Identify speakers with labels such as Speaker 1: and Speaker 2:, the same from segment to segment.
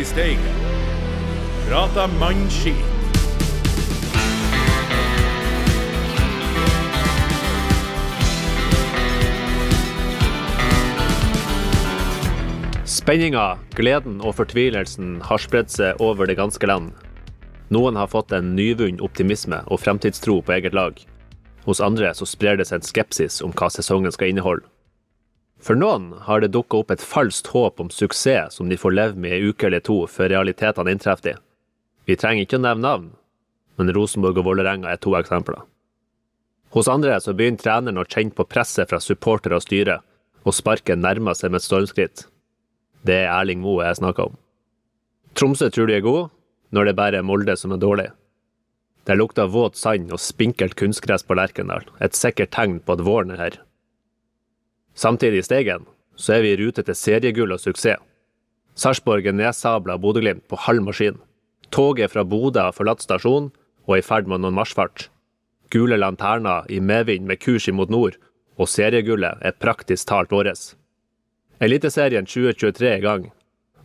Speaker 1: i Steigen. Prata mannskit.
Speaker 2: Spenninga, gleden og fortvilelsen har spredd seg over det ganske land. Noen har fått en nyvunnet optimisme og fremtidstro på eget lag. Hos andre så sprer det seg en skepsis om hva sesongen skal inneholde. For noen har det dukka opp et falskt håp om suksess som de får leve med i uke eller to før realitetene inntreffer. Vi trenger ikke å nevne navn, men Rosenborg og Vålerenga er to eksempler. Hos andre så begynner treneren å kjenne på presset fra supportere og styre, og sparken nærmer seg med stormskritt. Det er Erling Moe jeg snakker om. Tromsø tror de er gode, når det bare er Molde som er dårlig. Det lukter våt sand og spinkelt kunstgress på Lerkendal, et sikkert tegn på at våren er her. Samtidig i Steigen så er vi i rute til seriegull og suksess. Sarpsborg er nedsabla Bodø-Glimt på halv maskin. Toget fra Bodø har forlatt stasjonen og er i ferd med noen marsjfart. Gule lanterner i medvind med kurs imot nord, og seriegullet er praktisk talt vårt. Eliteserien 2023 er i gang,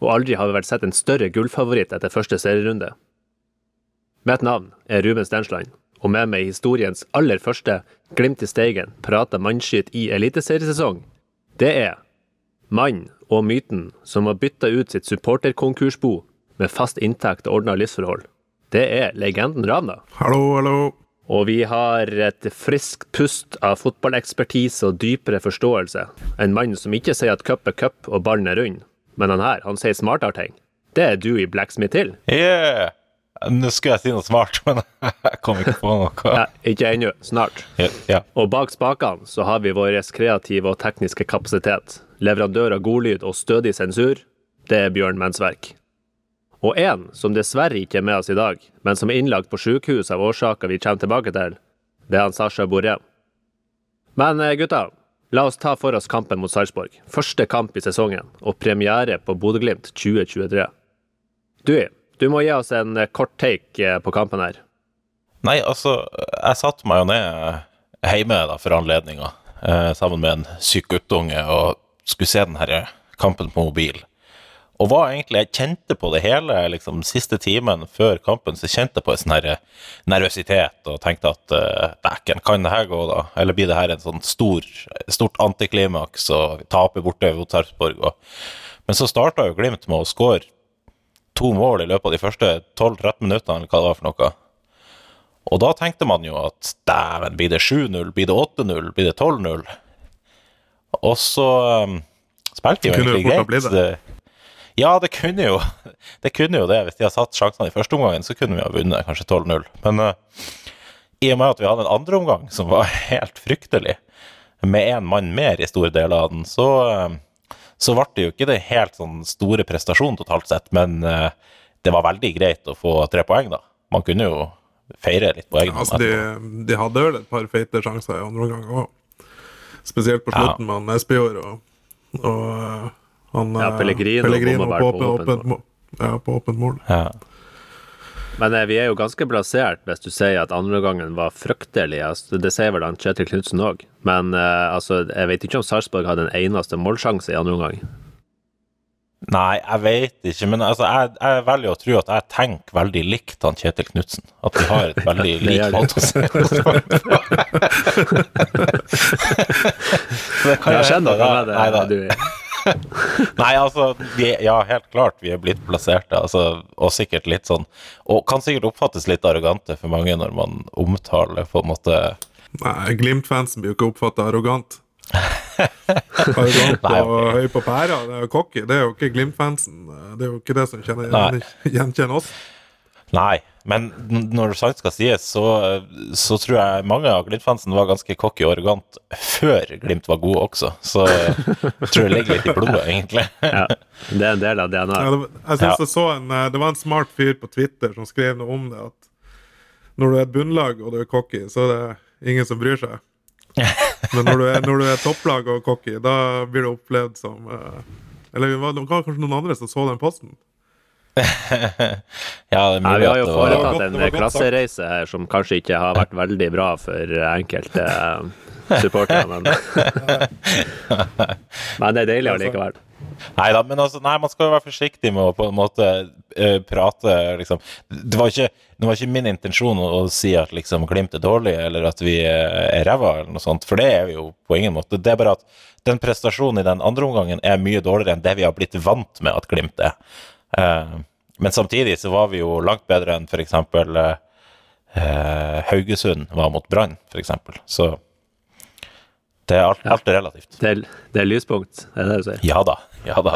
Speaker 2: og aldri har vi vel sett en større gullfavoritt etter første serierunde. Mitt navn er Ruben Stensland, og med meg historiens aller første Glimt i Steigen prater mannskitt i eliteseriesesong, det er mann og myten som har bytta ut sitt supporterkonkursbo med fast inntekt og ordna livsforhold. Det er legenden Ravna.
Speaker 3: Hallo, hallo.
Speaker 2: Og vi har et friskt pust av fotballekspertise og dypere forståelse. En mann som ikke sier at cup er cup og ballen er rund, men han her, han sier smartere ting. Det er du i Blacksmith Hill.
Speaker 4: Yeah. Nå skulle jeg si noe smart, men jeg kom ikke på noe.
Speaker 2: Ja, ikke ennå. Snart.
Speaker 4: Ja, ja.
Speaker 2: Og bak spakene så har vi vår kreative og tekniske kapasitet. Leverandør av godlyd og stødig sensur, det er Bjørn Mensverk. Og en som dessverre ikke er med oss i dag, men som er innlagt på sykehus av årsaker vi kommer tilbake til, det er han Sasha Boré. Men eh, gutta, la oss ta for oss kampen mot Sarpsborg. Første kamp i sesongen, og premiere på Bodø-Glimt 2023. Du, du må gi oss en eh, kort take eh, på kampen her.
Speaker 4: Nei, altså, jeg satte meg jo ned hjemme da, for anledninga, eh, sammen med en syk guttunge, og skulle se denne kampen på mobil. Og hva egentlig, jeg kjente på det hele liksom siste timen før kampen, så kjente jeg på en sånn nervøsitet og tenkte at dæken, kan det her gå, da? Eller blir det her en sånn stor, stort antiklimaks og taper borte mot Sarpsborg? Men så starta jo Glimt med å skåre to mål i løpet av de første 12-13 minuttene, eller hva det var for noe. Og da tenkte man jo at dæven, blir det 7-0, blir det 8-0, blir det 12-0? Og så um, spilte de jo
Speaker 3: Kunne
Speaker 4: egentlig
Speaker 3: det fort ha blitt
Speaker 4: greit.
Speaker 3: det.
Speaker 4: Ja, det kunne jo det. kunne jo det. Hvis de hadde satt sjansene i første omgangen, så kunne vi ha vunnet kanskje 12-0. Men uh, i og med at vi hadde en andre omgang som var helt fryktelig, med én mann mer i store deler av den, så, uh, så ble det jo ikke det helt sånn store prestasjonen totalt sett, men uh, det var veldig greit å få tre poeng, da. Man kunne jo feire litt på egen hånd.
Speaker 3: Altså, de, de hadde vel et par feite sjanser i andre omgang òg. Spesielt på
Speaker 4: Ja.
Speaker 3: slutten med han Espejord og, og uh, han
Speaker 2: Ja,
Speaker 3: uh,
Speaker 2: Pellegrino
Speaker 3: Pellegrino på,
Speaker 2: åpent,
Speaker 3: mål. Ja, på åpent mål.
Speaker 4: Ja.
Speaker 2: Men eh, vi er jo ganske blasert hvis du sier at andreomgangen var fryktelig. Altså, det sier vel han Kjetil Knutsen òg. Men eh, altså, jeg vet ikke om Sarpsborg hadde en eneste målsjanse i andre omgang.
Speaker 4: Nei, jeg vet ikke, men altså, jeg, jeg velger å tro at jeg tenker veldig likt han Kjetil Knutsen. At vi har et veldig likt måte å se på. Det kan
Speaker 2: Jeg skjønne.
Speaker 4: Nei, da. Nei, altså, vi, ja, helt klart vi er blitt plasserte, altså, og sikkert litt sånn Og kan sikkert oppfattes litt arrogante for mange når man omtaler på en måte
Speaker 3: Nei, Glimt-fansen blir jo ikke oppfatta arrogant. Arrogant
Speaker 4: Nei,
Speaker 3: og høy på pæra. Det er jo cocky. Det er jo ikke Glimt-fansen. Det er jo ikke det som kjenner, gjenkjenner oss.
Speaker 4: Nei, men når sant skal sies, så, så tror jeg mange av Glimt-fansen var ganske cocky og arrogant før Glimt var gode også. Så jeg tror det ligger litt i blodet, egentlig.
Speaker 2: Ja, det er en del av DNA-et.
Speaker 3: det, jeg synes
Speaker 4: Ja.
Speaker 3: jeg så en, eh, det var en smart fyr på Twitter som skrev noe om det. At når du er et bunnlag og du er cocky, så er det ingen som bryr seg. Men når du er, når du er topplag og cocky, da blir det opplevd som eh, Eller det var kanskje noen andre som så den posten.
Speaker 4: Ja, det er mulig
Speaker 2: vi har jo foretatt en klassereise her som kanskje ikke har vært veldig bra for enkelte eh, supportere, men Men det er deilig allikevel.
Speaker 4: Nei da, men altså, nei, man skal jo være forsiktig med å på en måte uh, prate liksom. Det var, ikke, det var ikke min intensjon å, å si at liksom Glimt er dårlig, eller at vi eh, er ræva, eller noe sånt, for det er vi jo på ingen måte. Det er bare at den prestasjonen i den andre omgangen er mye dårligere enn det vi har blitt vant med at Glimt er. Eh, men samtidig så var vi jo langt bedre enn f.eks. Eh, eh, Haugesund var mot Brann, f.eks. Så det er alt, alt er relativt.
Speaker 2: Det er, det er lyspunkt, er det det du sier?
Speaker 4: Ja da. Ja da.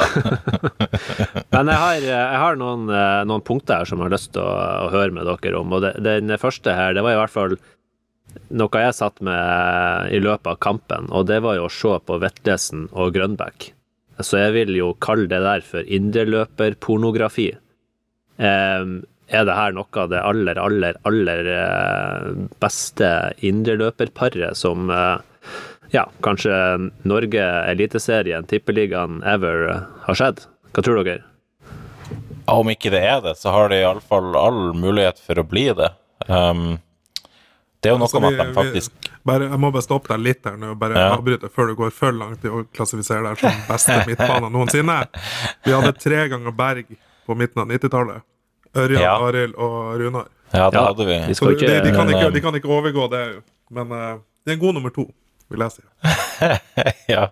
Speaker 2: Men jeg har, jeg har noen, eh, noen, punkter her som jeg har lyst til å, å høre med dere om. Og det, den første her, det var i hvert fall noe jeg satt med i løpet av kampen, og det var jo å se på Vetlesen og Grønbæk. Så jeg vil jo kalle det der for indreløperpornografi. Eh, er det her noe av det aller, aller, aller eh, beste indreløperparet som eh, ja, kanskje Norge, Eliteserien, Tippeligaen ever eh, har skjedd? Hva tror dere?
Speaker 4: Om ikke det er det, så har det iallfall all mulighet for å bli det. Um, det er jo noe altså, med at de faktisk
Speaker 3: bare, Jeg må bare stoppe deg litt her nå, bare ja. avbryte før du går for langt i å klassifisere deg som beste midtbane noensinne. Vi hadde tre ganger Berg på midten av 90-tallet. Ørjan, ja. Arild og Runar.
Speaker 4: Ja, det hadde vi.
Speaker 3: de, de, de, kan ikke, de, kan ikke, overgå det, men uh, det er en god nummer to vil jeg si.
Speaker 4: ja,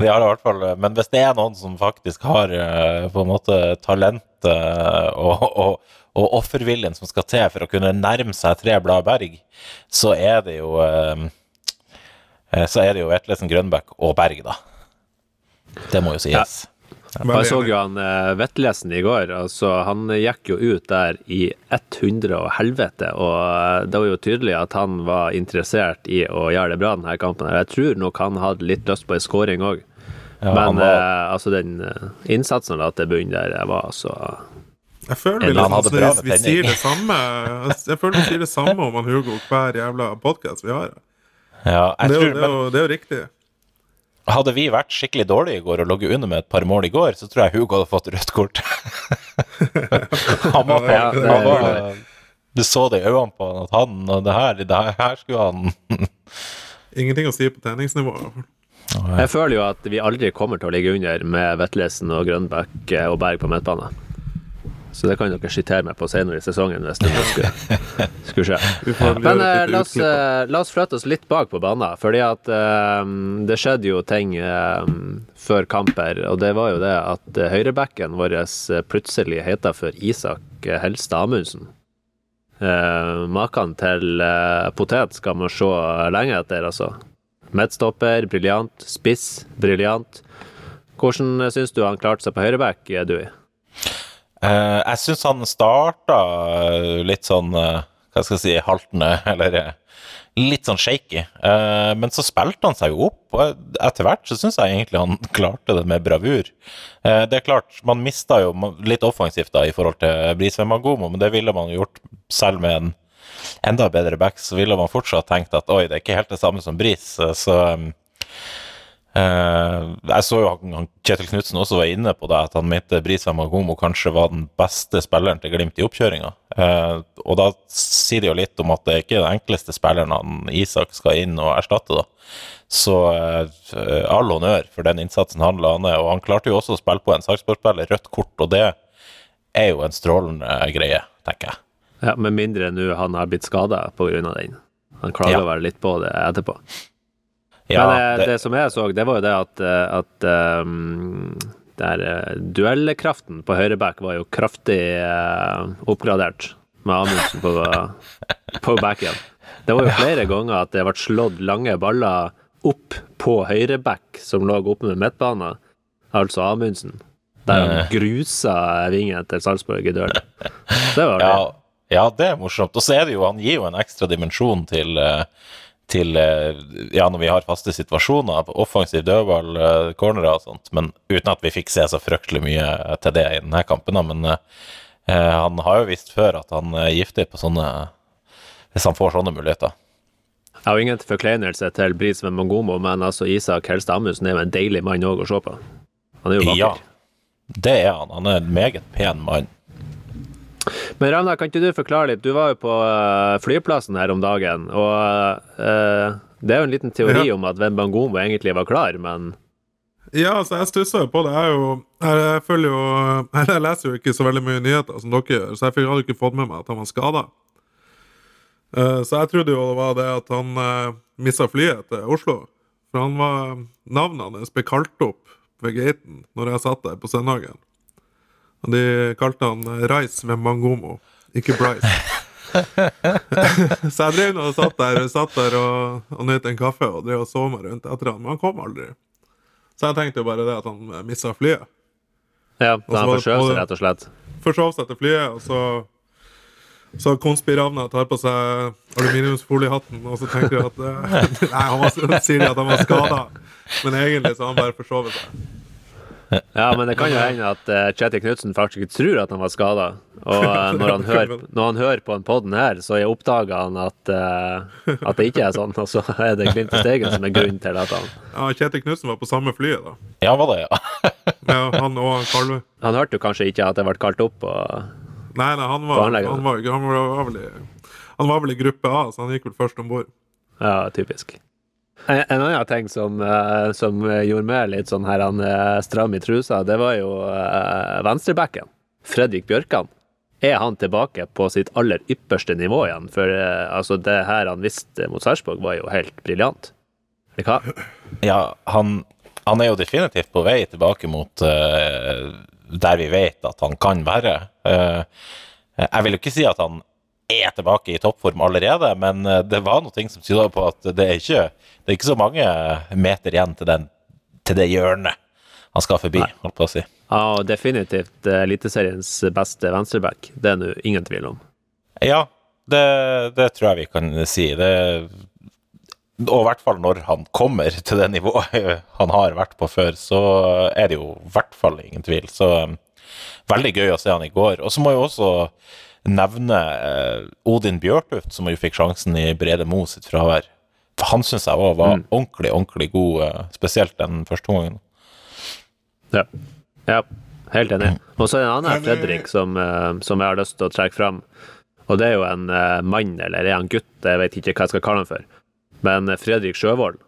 Speaker 4: det har det i hvert fall. Men hvis det er noen som faktisk har uh, på en måte talentet uh, og, og, og offerviljen som skal til for å kunne nærme seg tre blad Berg, så er det jo eh, så er det jo Vetlesen, Grønbæk og Berg, da. Det må jo sies. Ja.
Speaker 2: Jeg så jo han Vetlesen Vettlesen i går. altså Han gikk jo ut der i 100 og helvete, og det var jo tydelig at han var interessert i å gjøre det bra denne kampen. Jeg tror nok han hadde litt lyst på en skåring òg. Ja, Men var... altså den innsatsen han la til bunn der, var altså
Speaker 3: jeg føler vi, liksom, vi, vi sier det samme Jeg føler vi sier det samme om han Hugo hver jævla podkast vi har.
Speaker 4: Ja,
Speaker 3: det, er jo, det, er jo, det er jo riktig.
Speaker 4: Hadde vi vært skikkelig dårlige i går og ligget under med et par mål i går, så tror jeg Hugo hadde fått rødt kort. han var, ja, han var, Du så det i øynene på han at han og det her, det her skulle han
Speaker 3: Ingenting å si på treningsnivå.
Speaker 2: Jeg føler jo at vi aldri kommer til å ligge under med Vetlesen og Grønbæk og Berg på midtbane. Så det kan dere sitere meg på senere i sesongen hvis det skulle, skulle skje. Men uh, la, oss, uh, la, oss, flytte oss litt bak på banen, fordi at uh, det skjedde jo ting før kamper. Og det var jo det at høyrebacken vår plutselig heter for Isak Helstad Amundsen. Maken til potet skal man se lenge etter, altså. Midtstopper, briljant. Spiss, briljant. Hvordan syns du han klarte seg på høyreback, Dui?
Speaker 4: Uh, jeg syns han starta litt sånn uh, Hva skal jeg si haltende, eller uh, litt sånn shaky. men så spilte han seg jo opp, og etter hvert så syns jeg egentlig han klarte det med bravur. det er klart, man mista jo litt offensivt da i forhold til Brisveen Magomo, men det ville man gjort selv med en enda bedre back, så ville man fortsatt tenkt at oi, det er ikke helt det samme som Bris, så um, jeg så jo han, Kjetil Knutsen også var inne på det, at han mente Brisa Magomo kanskje var den beste spilleren til Glimt i oppkjøringa. Uh, og da sier det jo litt om at det ikke er den enkleste spilleren han Isak skal inn og erstatte, da. Så uh, all honnør for den innsatsen han la ned. Og han klarte jo også å spille på en Sarpsborg-spiller rødt kort, og det er jo en strålende greie, tenker jeg.
Speaker 2: Ja, Med mindre nå han har blitt skada pga. den. Han klager ja. vel litt på det etterpå. Ja, Men eh, det, det, som jeg så, det var jo det at, eh, at um, der, duellkraften på høyreback var jo kraftig uh, oppgradert med Amundsen på, på backen. Det var jo flere ganger at det ble slått lange baller opp på høyreback som lå oppe med midtbane, altså Amundsen. Der han grusa vingen til Salzburg i døren. Det var
Speaker 4: det. Ja, ja, det er morsomt. Og så er det jo, han gir jo en ekstra dimensjon til uh, til eh, ja, når vi har faste situasjoner, offensiv dødball, eh, cornerer og sånt, men uten at vi fikk se så fryktelig mye til det i denne kampen. Men eh, han har jo visst før at han er giftig på sånne Hvis han får sånne muligheter.
Speaker 2: Jeg har ingen forkleinelse til Bris Mongomo, men altså Isak Helstad Amundsen er jo en deilig mann òg å se på. Han er jo vakker.
Speaker 4: Ja, det er han. Han er en meget pen mann.
Speaker 2: Men Ravna, kan ikke du forklare litt? Du var jo på eh, flyplassen her om dagen, og uh, det er jo en liten teori ja. om at Wembangomo egentlig var klar, men
Speaker 3: Ja, altså, jeg stussa jo på det. Jeg, jo, jeg, følger jo Jeg leser jo ikke så veldig mye nyheter som dere gjør, så jeg hadde ikke fått med meg at han var skada. så jeg trodde jo det var det at han uh, mista flyet til Oslo. For han var Navnet hans ble kalt opp ved gaten når jeg satt der på søndagen. Og de kalte han eh, Rice med Mangomo, ikke Bryce. så jeg drev og satt der, satt der og, og nøt en kaffe og drev og så meg rundt etter han, men han kom aldri. Så jeg tenkte jo bare det at han mista flyet.
Speaker 2: Ja,
Speaker 3: så
Speaker 2: da han forskjøv seg, rett og slett.
Speaker 3: Forsov seg til flyet, og så så konspiravna tar på seg aluminiumsfoliehatten, og så tenker jeg at eh, Nei, han var, sier de at han var skada, men egentlig så har han bare forsovet seg.
Speaker 2: Ja, men det kan jo hende at uh, Kjetil Knutsen faktisk ikke tror at han var skada. Og uh, når, han hører, når han hører på den podden her, så oppdager han at, uh, at det ikke er sånn. Og så er det Glimt i Steigen som er grunnen til at han
Speaker 3: Ja, Kjetil Knutsen var på samme flyet, da.
Speaker 4: Ja, var det, ja.
Speaker 3: Ja, han og han Kalve.
Speaker 2: Han hørte jo kanskje ikke at det ble kalt opp. Og,
Speaker 3: Nei, nei, han var, han var, han var, var vel i Han var vel i gruppe A, så han gikk vel først om bord.
Speaker 2: ja, typisk. En, en annen ting som, eh, som gjorde meg litt sånn her han eh, stram i trusa, det var jo uh, venstrebacken. Fredrik Bjørkan. Er han tilbake på sitt aller ypperste nivå igjen? For eh, altså, det her han visste mot Sarpsborg, var jo helt briljant. Eller hva?
Speaker 4: Ja, han, han er jo definitivt på vei tilbake mot uh, der vi vet at han kan være. Uh, jeg vil jo ikke si at han er tilbake i toppform allerede, men eh, det var noe som tyda på at det er ikke, det er ikke så mange meter igjen til, den, til det hjørnet han skal forbi,
Speaker 2: Nei.
Speaker 4: holdt på å si.
Speaker 2: Ja, og definitivt eh, Eliteseriens beste venstreback. Det er det ingen tvil om.
Speaker 4: Ja, det, det tror jeg vi kan si. Det, og i hvert fall når han kommer til det nivået han har vært på før, så er det jo i hvert fall ingen tvil. Så um, veldig gøy å se han i går. Og så må jo også nevne eh, Odin Bjørtuft, som jo fikk sjansen i Brede Mo sitt fravær. For han syns jeg også var
Speaker 2: Mm.
Speaker 4: ordentlig, ordentlig god, eh, spesielt den første gangen.
Speaker 2: Ja. ja helt enig. Og så er det en annen Fredrik som, eh, som jeg har lyst til å trekke fram. Og det er jo en mann, eller er han gutt, jeg vet ikke hva jeg skal kalle han for. Men Fredrik Sjøvold,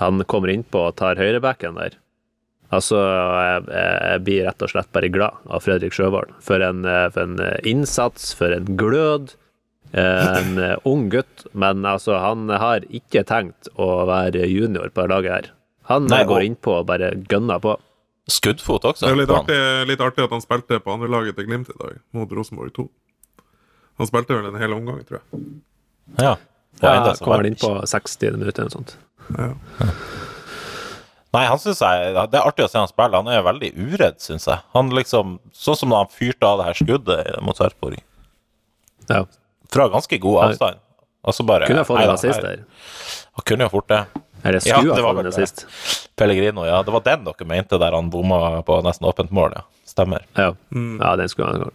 Speaker 2: han kommer innpå og tar høyrebacken der. Altså, jeg, jeg blir rett og slett bare glad av Fredrik Sjøvold. For en, eh, for en eh, innsats, for en glød. eh, En ung gutt, men altså, han har ikke tenkt å være junior på det laget her. Han
Speaker 4: Nei,
Speaker 2: går innpå og bare gønner på.
Speaker 4: Skuddfot også.
Speaker 3: Det er litt artig, litt artig at han spilte på andrelaget til Glimt i dag, mot Rosenborg 2. Han spilte vel en hel omgang, tror jeg.
Speaker 4: Ja.
Speaker 2: Ja, kommer han inn på 60 minutter eller noe sånt.
Speaker 3: Ja.
Speaker 4: Nei, han synes jeg, Det er artig å se han spille. Han er veldig uredd, syns jeg. Han liksom, Sånn som da han fyrte av det her skuddet mot Sarpsborg.
Speaker 2: Ja.
Speaker 4: Fra ganske god avstand. Og så bare
Speaker 2: Kunne ha fått en assist der.
Speaker 4: Han kunne jo fort det.
Speaker 2: Eller
Speaker 4: Ja,
Speaker 2: skulle
Speaker 4: det
Speaker 2: ha
Speaker 4: var
Speaker 2: fått
Speaker 4: vel
Speaker 2: en
Speaker 4: det.
Speaker 2: assist.
Speaker 4: Pellegrino, ja. Det var den dere mente der han bomma på nesten åpent mål, ja. Stemmer.
Speaker 2: Ja. ja, den skulle han ha.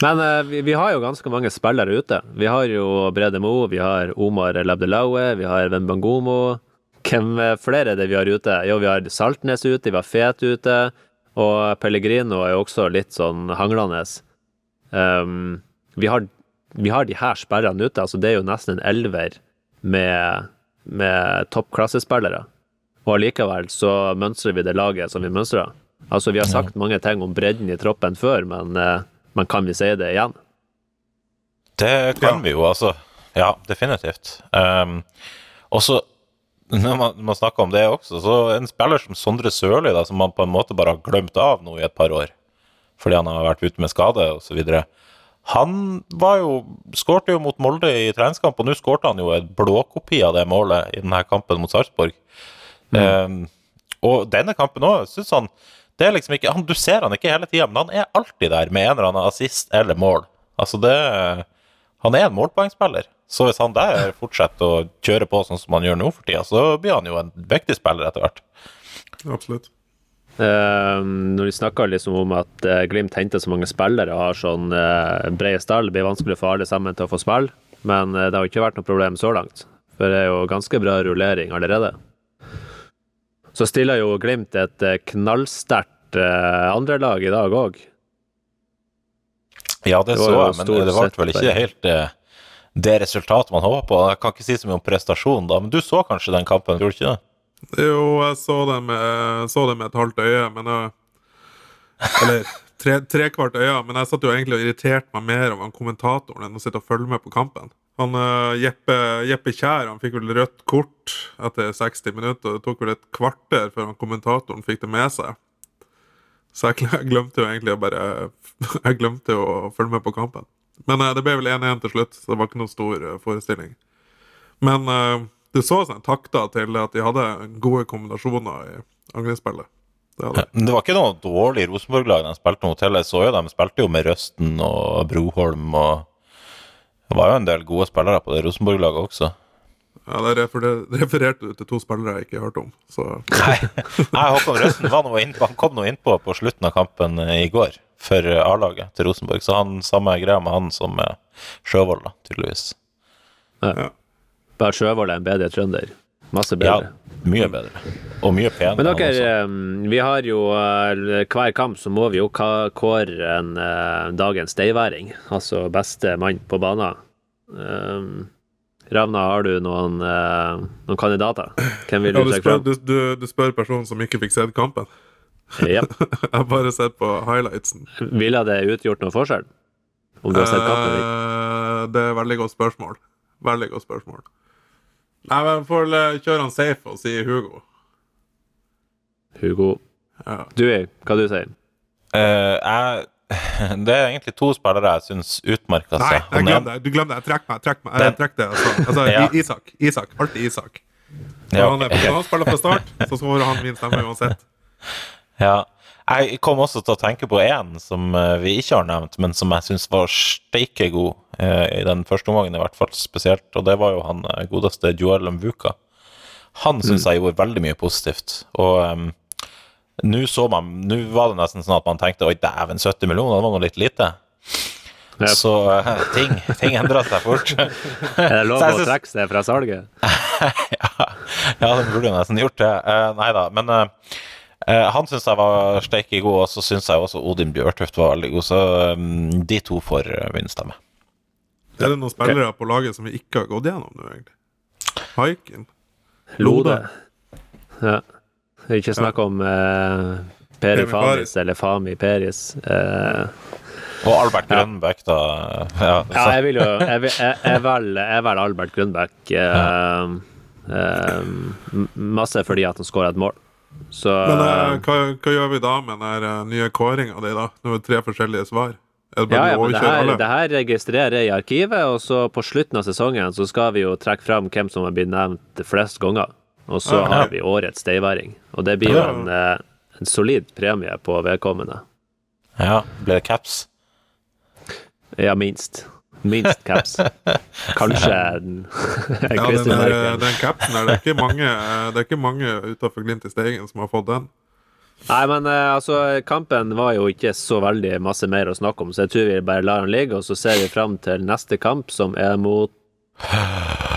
Speaker 2: Men uh, vi, vi har jo ganske mange spillere ute. Vi har jo Brede Mo, vi har Omar Labdelaue, vi har Wembangomo. Hvem eh, flere er det vi har ute? Jo, vi har Saltnes ute, vi har Fet ute, og Pellegrino er jo også litt sånn hanglende. Um, vi, har, vi har de her sperrene ute, altså det er jo nesten en elver med, med toppklassespillere. Og allikevel så mønstrer vi det laget som vi mønstrer. Altså, vi har sagt mange ting om bredden i troppen før, men, eh, men kan vi si det igjen?
Speaker 4: Det kan
Speaker 3: Ja.
Speaker 4: vi jo, altså. Ja, definitivt. Um, og så, når man, man snakker om det også, så en spiller som Sondre Sørli, som man på en måte bare har glemt av nå i et par år, fordi han har vært ute med skade osv. Han var jo, skårte jo mot Molde i treningskamp, og nå skårte han jo en blåkopi av det målet i denne kampen mot Sarpsborg. Um, og denne kampen òg, syns han det er liksom ikke, han, Du ser han ikke hele tida, men han er alltid der med en eller annen assist eller mål. Altså det Han er en målpoengspiller. Så hvis han der fortsetter å kjøre på sånn som han gjør nå for tida, så blir han jo en viktig spiller etter hvert.
Speaker 3: Absolutt.
Speaker 2: Uh, når vi snakker liksom om at uh, Glimt henter så mange spillere og har sånn uh, brede stall, det blir vanskelig for alle sammen til å få spille, men det har jo ikke vært noe problem så langt. For det er jo ganske bra rullering allerede. Så stiller jo Glimt et uh, knallsterkt uh, andrelag i dag òg.
Speaker 4: Ja, det,
Speaker 2: Det
Speaker 4: så jeg, men det ble vel ikke helt det resultatet man håper på. Jeg kan ikke si så mye om prestasjon, da, men du så kanskje den kampen, gjorde du ikke det?
Speaker 3: Jo, jeg så det med, så det med et halvt øye, men jeg Eller tre, trekvart øye, men jeg satt jo egentlig og irriterte meg mer over kommentatoren enn å sitte og følge med på kampen. Han uh, Jeppe, Jeppe Kjær han fikk vel rødt kort etter 60 minutter. Det tok vel et kvarter før han kommentatoren fikk det med seg. Så jeg glemte jo egentlig å bare Jeg glemte jo å følge med på kampen. Men eh, det ble vel 1-1 til slutt, så det var ikke noen stor eh, forestilling. Men eh, du så sånn takter til at de hadde gode kombinasjoner i angrepsspillet. Det
Speaker 4: det var ikke noe dårlig Rosenborg-lag de spilte mot heller. Så jo de spilte jo med Røsten og Broholm og Det var jo en del gode spillere på det Rosenborg-laget også.
Speaker 3: Ja, det refer- refererte du til to spillere jeg ikke hørte om, så
Speaker 4: Nei, Nei Håkon Røsten var noe inn, han kom nå innpå på slutten av kampen eh, i går for eh, A-laget til Rosenborg. Så han samme greia med han som med Sjøvold, da, tydeligvis.
Speaker 2: Bare Sjøvold er en bedre trønder. Masse bedre.
Speaker 4: Ja, mye bedre. Og mye penere.
Speaker 2: Men dere, eh, vi har jo eh, hver kamp så må vi jo kåre en eh, dagens steiværing, altså beste mann på banen. Um, Ravna, har du noen, eh, noen kandidater? Hvem vil
Speaker 3: ja,
Speaker 2: du
Speaker 3: du,
Speaker 2: trekke fram?
Speaker 3: du, du, du spør personen som ikke fikk sett kampen.
Speaker 2: Ja.
Speaker 3: Jeg har bare sett på highlightsen.
Speaker 2: Ville det utgjort noen forskjell? Om du har sett kampen?
Speaker 3: Eh, det er et veldig godt spørsmål. Veldig godt spørsmål. Nei, men får vel eh, kjøre han safe og si Hugo.
Speaker 2: Hugo.
Speaker 3: Ja.
Speaker 2: Du, hva du sier
Speaker 4: Eh, jeg, det er egentlig to spillere jeg syns utmerker
Speaker 3: Nei,
Speaker 4: seg.
Speaker 3: jeg
Speaker 4: Han
Speaker 3: glem det. Du glem det. Jeg trekker meg. Trekk meg. Jeg
Speaker 4: Den-
Speaker 3: trekk det. Altså, altså
Speaker 4: Ja.
Speaker 3: Isak. Isak. Alltid Isak. Når,
Speaker 4: Ja,
Speaker 3: han, er, på, han spiller fra start, så får han min stemme uansett.
Speaker 4: Ja. Jeg kom også til å tenke på én som eh, vi ikke har nevnt, men som jeg syns var steike god eh, i den første omgangen, i hvert fall spesielt, og det var jo han eh, godeste Joel Mvuka. Han syns jeg gjorde veldig mye positivt, og em, nå så man Nå var det nesten sånn at man tenkte oi, dæven, 70 millioner, det var nå litt lite.
Speaker 2: Yep.
Speaker 4: Så eh, ting, ting endrer seg fort.
Speaker 2: Er det lov å
Speaker 4: synes-
Speaker 2: trekke seg fra salget?
Speaker 4: ja, det burde jo nesten gjort det. Uh, nei da, men eh, eh, han syns jeg var steike god, og så syns jeg også Odin Bjørtuft var veldig god. Så um, de to får uh, min stemme.
Speaker 3: Er det noen spillere på laget som vi ikke har gått gjennom nå, egentlig? Haikin?
Speaker 2: Lode. Ja. Ikke snakk om eh, Peri Famis eller Fami Peris. Eh,
Speaker 4: Og Albert Grønbæk, da. Ja,
Speaker 2: ja, jeg vil jo Jeg, vil- jeg, jeg, velger, jeg velger Albert Grønbæk. Eh, eh, masse fordi at han skåra et mål. Så
Speaker 3: Men eh, hva, hva gjør vi da med den eh, nye kåringa di, da? Nå er det tre forskjellige svar.
Speaker 2: Ja, ja, men det her, det her registrerer jeg i arkivet, og så på slutten av sesongen så skal vi jo trekke fram hvem som har blitt nevnt flest ganger. Og så har vi årets steiværing. Og det blir jo en, eh, en solid premie på vedkommende.
Speaker 4: ja, Blir det caps?
Speaker 2: Ja, minst. Minst caps. Kanskje en
Speaker 3: Ja, den, eh, den capsen der, det er ikke mange, eh, det er ikke mange utenfor Glimt i Steigen som har fått den.
Speaker 2: Nei, men eh, altså, kampen var jo ikke så veldig masse mer å snakke om, så jeg tror vi bare lar den ligge, og så ser vi fram til neste kamp, som er mot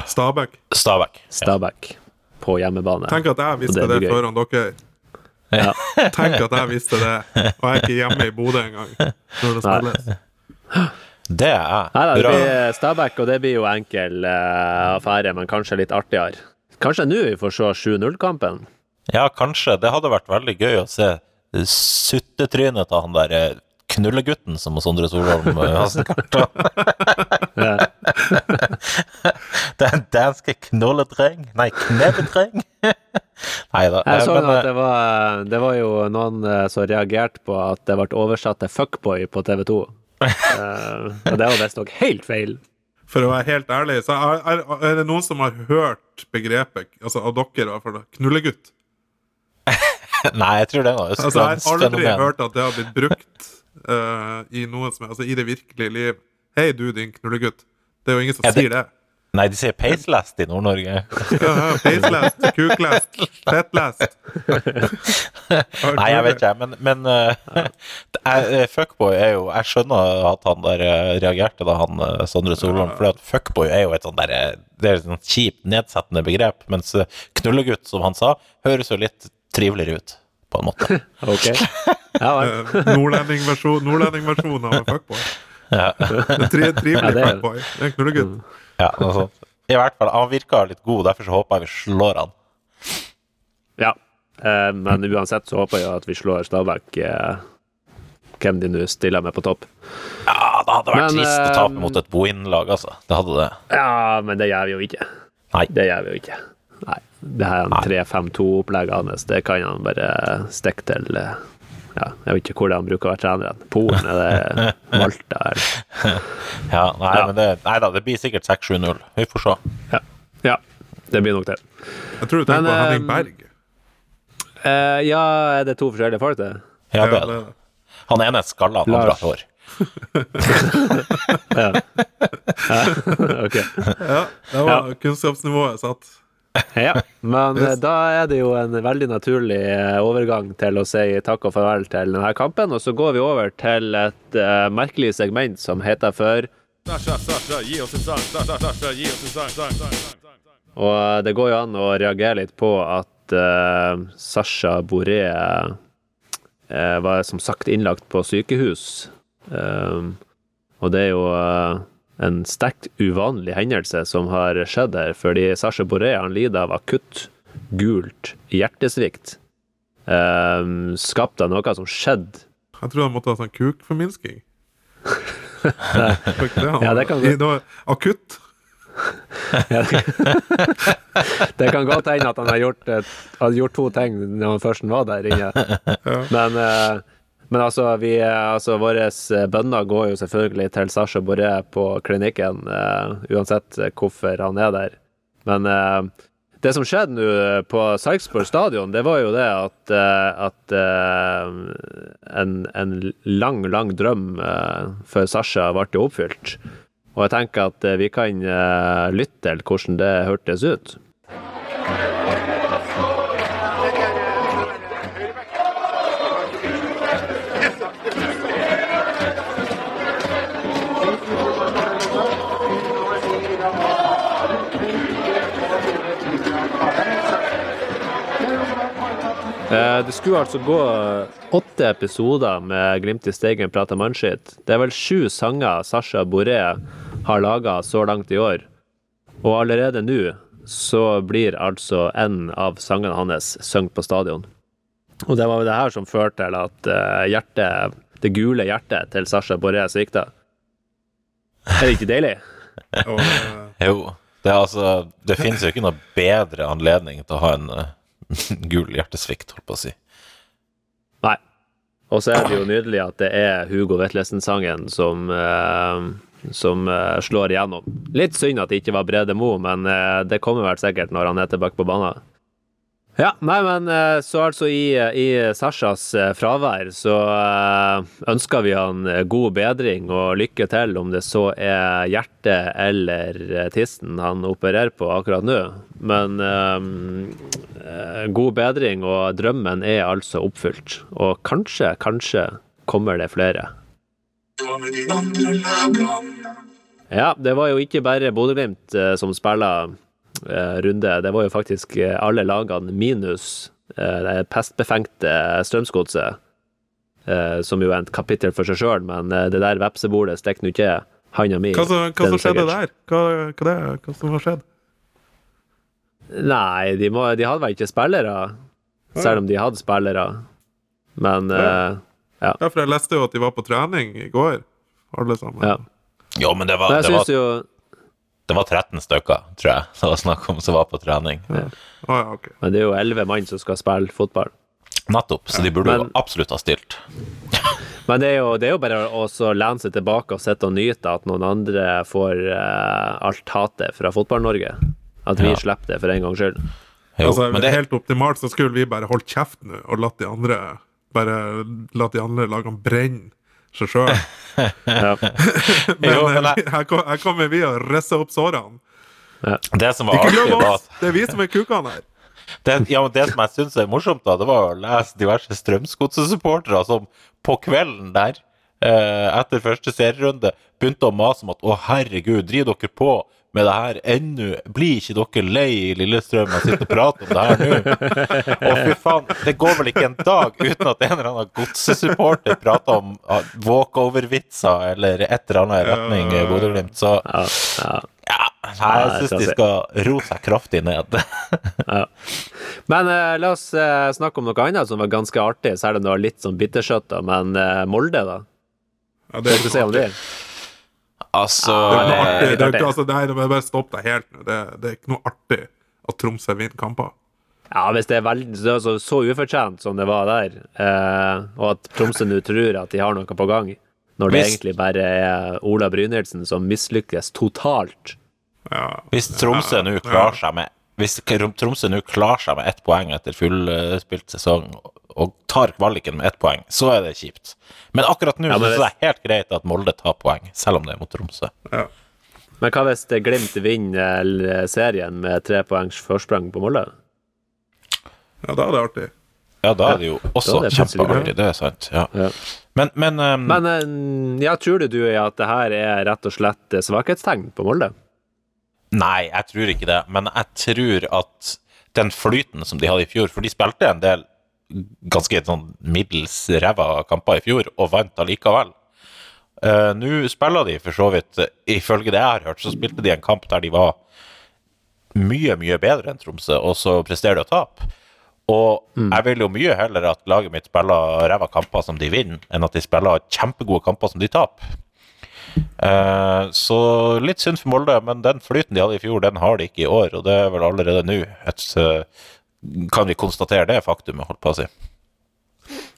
Speaker 3: Stabæk.
Speaker 4: Stabæk.
Speaker 2: Stabæk på hjemmebane.
Speaker 3: Tenk at jeg visste det,
Speaker 2: det
Speaker 3: foran dere.
Speaker 2: Ja.
Speaker 3: Tenk at jeg visste det, og jeg er ikke hjemme i Bodø engang når det
Speaker 2: Nei.
Speaker 3: spilles.
Speaker 4: Det er jeg.
Speaker 2: Nei da, det blir Stabæk, og det blir jo enkel uh, affære, men kanskje litt artigere. Kanskje nå vi får se 7-0-kampen?
Speaker 4: Ja, kanskje. Det hadde vært veldig gøy å se suttetrynet til han der eh, knullegutten som Sondre Solholm eh, har snakket om. Den danske knulledreng Nei, knevedreng. Nei da.
Speaker 2: Jeg så
Speaker 4: men,
Speaker 2: at
Speaker 4: eh,
Speaker 2: det var, det var jo noen eh, som reagerte på at det ble oversatt til 'fuckboy' på TV 2. og det var visstnok helt feil.
Speaker 3: For å være helt ærlig, så er, er, er det noen som har hørt begrepet, altså av dere i hvert fall, knullegutt?
Speaker 4: Nei, jeg tror det var
Speaker 3: Altså, jeg har aldri hørt at det har blitt brukt eh, i noe som Altså i det virkelige liv. Hei, du, din knullegutt. Det er jo ingen som
Speaker 4: Ja, det-
Speaker 3: sier det.
Speaker 4: Nei, de sier peislast i Nord-Norge.
Speaker 3: Ja, ja, Peislest, kuklest, fettlest.
Speaker 4: Nei, jeg vet ikke, men, men uh, fuckboy er jo Jeg skjønner at han der reagerte da han Sondre Solholm, for fuckboy er jo et sånn der Det er et sånt kjipt, nedsettende begrep, mens knullegutt, som han sa, høres jo litt triveligere ut, på en måte.
Speaker 2: Ok. Ja.
Speaker 3: Eh, Nordlendingversjon nordlendingversjon av fuckboy.
Speaker 4: Ja,
Speaker 3: En tri trivelig
Speaker 2: Ja,
Speaker 3: fuckboy. Det en knullegutt.
Speaker 4: ja altså. I hvert fall, han virka litt god, derfor så håper jeg vi slår han.
Speaker 2: Ja. Eh, men uansett så håper jeg at vi slår Stabæk, eh, hvem de nå stiller med på topp.
Speaker 4: Ja, det hadde vært
Speaker 2: Men,
Speaker 4: trist å
Speaker 2: eh,
Speaker 4: tape mot et Bohin-lag, altså. Det hadde det.
Speaker 2: Ja, men det gjør vi jo ikke.
Speaker 4: Nei.
Speaker 2: Det gjør vi jo ikke. Nei. Det her
Speaker 4: Nei.
Speaker 2: 3-5-2-opplegget hans, det kan han bare stikke til eh, ja, Jeg vet ikke hvor de han bruker å være trener. hen. Polen, er det Malta? Eller?
Speaker 4: Ja, nei,
Speaker 2: Ja.
Speaker 4: men det, nei da, det blir sikkert 6-7-0. Vi får se.
Speaker 2: Ja. ja, det blir nok det.
Speaker 3: Jeg tror du tenker
Speaker 2: Men,
Speaker 3: på Henning
Speaker 2: eh,
Speaker 3: Berg.
Speaker 2: Eh, ja, er det to forskjellige folk, det?
Speaker 4: Ja, det er det. Han ene er skalla, han andre har hår.
Speaker 2: ok.
Speaker 3: Ja, det var kunnskapsnivået satt.
Speaker 2: Ja, men eh, da er det jo en veldig naturlig eh, overgang til å si takk og farvel til denne kampen, og så går vi over til et uh, merkelig segment som heter for
Speaker 1: Sasha, Sasha, gi oss en sang. Sasha, Sasha, gi oss en sang. sang, sang, sang, sang.
Speaker 2: Og det går jo an å reagere litt på at uh, Sasha Boré uh, var som sagt innlagt på sykehus. Og det er jo en sterkt uvanlig hendelse som har skjedd her, fordi Sasha Boré han lider av akutt gult hjertesvikt. Um, skapt av noe som skjedde
Speaker 3: Jeg tror han måtte ha sånn kukforminsking.
Speaker 2: Ja, det kan
Speaker 3: var akutt.
Speaker 2: Det kan godt hende at han har gjort, et, hadde gjort to ting når han først var der inne. Men, eh, men altså, vi, eh, altså våre bønner går jo selvfølgelig til Sasha Boré på klinikken, eh, uansett eh, hvorfor han er der. Men eh, det som skjedde nå på Sarpsborg stadion, det var jo det at, eh, at eh, en, en lang, lang drøm eh, for Sasha ble oppfylt. Og jeg tenker at eh, vi kan eh, lytte til hvordan det hørtes ut. Det skulle altså gå åtte episoder med Glimt i Steigen prater mannskitt. Det er vel sju sanger Sasha Boré har laga så langt i år. Og allerede nå så blir altså en av sangene hans sunget på stadion. Og det var jo det her som førte til at eh, hjertet, det gule hjertet til Sasha Boré svikta. Er det ikke deilig?
Speaker 3: Eh,
Speaker 4: Jo. Det, altså, det finnes jo ikke noe bedre anledning til å ha en eh, gul hjertesvikt, holdt på å si.
Speaker 2: Nei. Og så er det jo nydelig at det er Hugo Vetlesen-sangen som, eh, som eh, slår igjennom. Litt synd at det ikke var Brede Mo, men eh, det kommer vel sikkert når han er tilbake på banen. Ja, nei, men eh, så altså i, i Sashas eh, fravær så eh, ønsker vi han god bedring og lykke til om det så er hjertet eller tissen han opererer på akkurat nå. Men eh, god bedring og drømmen er altså oppfylt. Og kanskje, kanskje kommer det flere. Ja, det var jo ikke bare Bodø-Glimt som spiller runde. Det var jo faktisk eh, alle lagene minus eh, det pestbefengte Strømsgodset, eh, som jo er et kapittel for seg sjøl, men eh, det der vepsebordet stikker nå ikke handa mi.
Speaker 3: hva så, hva som skjedde der? Hva, hva, det, hva som har skjedd?
Speaker 2: Nei, de, må, de hadde vel ikke spillere, selv om de hadde spillere. Men uh,
Speaker 3: Ja, for jeg leste jo at de var på trening i går, alle sammen.
Speaker 2: ja.
Speaker 4: Jo, men det var,
Speaker 2: Men jeg
Speaker 4: det var,
Speaker 2: jo
Speaker 4: det var 13 stykker, tror jeg, det var snakk om som var på trening.
Speaker 3: Å ja, okay.
Speaker 2: Men det er jo elleve mann som skal spille fotball.
Speaker 4: Nettopp, så de burde jo absolutt ha stilt.
Speaker 2: Men det er jo, det er jo bare å lene seg tilbake og sitte og nyte at noen andre får uh, alt hatet fra Fotball-Norge. At vi
Speaker 4: Ja.
Speaker 2: slipper det for en gangs skyld.
Speaker 4: Jo,
Speaker 3: altså,
Speaker 4: men det,
Speaker 3: Helt optimalt så skulle vi bare holdt kjeft nå og latt de andre Bare latt de andre lagene brenne seg sjøl.
Speaker 2: Ja.
Speaker 3: Men,
Speaker 4: Jo, men
Speaker 3: eh,
Speaker 4: jeg-
Speaker 3: her, kom- kommer vi og risser opp sårene.
Speaker 4: det som var
Speaker 3: Ikke glem oss! Det er vi som er kukene her.
Speaker 4: det, ja, men det som jeg syns er morsomt, da, det var å lese diverse Strømsgodset-supportere som på kvelden der, eh, etter første serierunde, begynte å mase om at å, herregud, driver dere på med det her ennå? Blir ikke dere lei i Lillestrøm av å sitte og prate om det her nå? Og fy faen, det går vel ikke en dag uten at en eller annen godsesupporter prater om ah, walkover-vitser eller et eller annet i retning Bodø-Glimt, så
Speaker 2: Ja,
Speaker 4: jeg syns de skal roe seg kraftig ned.
Speaker 2: Ja. Men eh, la oss eh, snakke om noe annet som var ganske artig, selv om det var litt sånn bittersøtt. Men eh, Molde, da?
Speaker 3: Ja,
Speaker 2: det er, det?
Speaker 4: Altså
Speaker 3: Det er, ikke
Speaker 2: noe
Speaker 3: artig. Det er, ikke- altså, er, bare- stopp deg helt nå. Det, det er ikke noe artig at Tromsø vinner kamper.
Speaker 2: Ja, hvis det er veldig, så, så, så ufortjent som det var der, eh, og at Tromsø nå tror at de har noe på gang, når det
Speaker 4: Hvis-
Speaker 2: egentlig bare er Ola Brynildsen som mislykkes totalt.
Speaker 3: Ja.
Speaker 4: Hvis Tromsø nå klarer seg med Hvis Tromsø nå klarer seg med ett poeng etter fullspilt sesong, og tar kvaliken med ett poeng, så er det kjipt. Men akkurat nå
Speaker 2: Ja, men
Speaker 4: synes jeg det er helt greit at Molde tar poeng, selv om det er mot Tromsø.
Speaker 3: Ja.
Speaker 2: Men hva hvis det Glimt vinner eh, serien med tre poengs forsprang på Molde?
Speaker 3: ja, da er det artig.
Speaker 4: Ja, da er det jo også
Speaker 2: det
Speaker 4: kjempeartig, det er sant. Ja.
Speaker 2: Ja.
Speaker 4: Men, men, um,
Speaker 2: Men eh, ja, tror du du at det her er rett og slett svakhetstegn på Molde?
Speaker 4: Nei, jeg tror ikke det. Men jeg tror at den flyten som de hadde i fjor For de spilte en del ganske sånn middels ræva kamper i fjor, og vant allikevel. Uh, Nå spiller de for så vidt Ifølge det jeg har hørt, så spilte de en kamp der de var mye, mye bedre enn Tromsø, og så presterer de å tape. Og jeg vil jo mye heller at laget mitt spiller ræva kamper som de vinner, enn at de spiller kjempegode kamper som de taper. Eh, så litt synd for Molde, men den flyten de hadde i fjor, den har de ikke i år, og det er vel allerede nå et eh, Kan vi konstatere det faktumet, holdt på å si.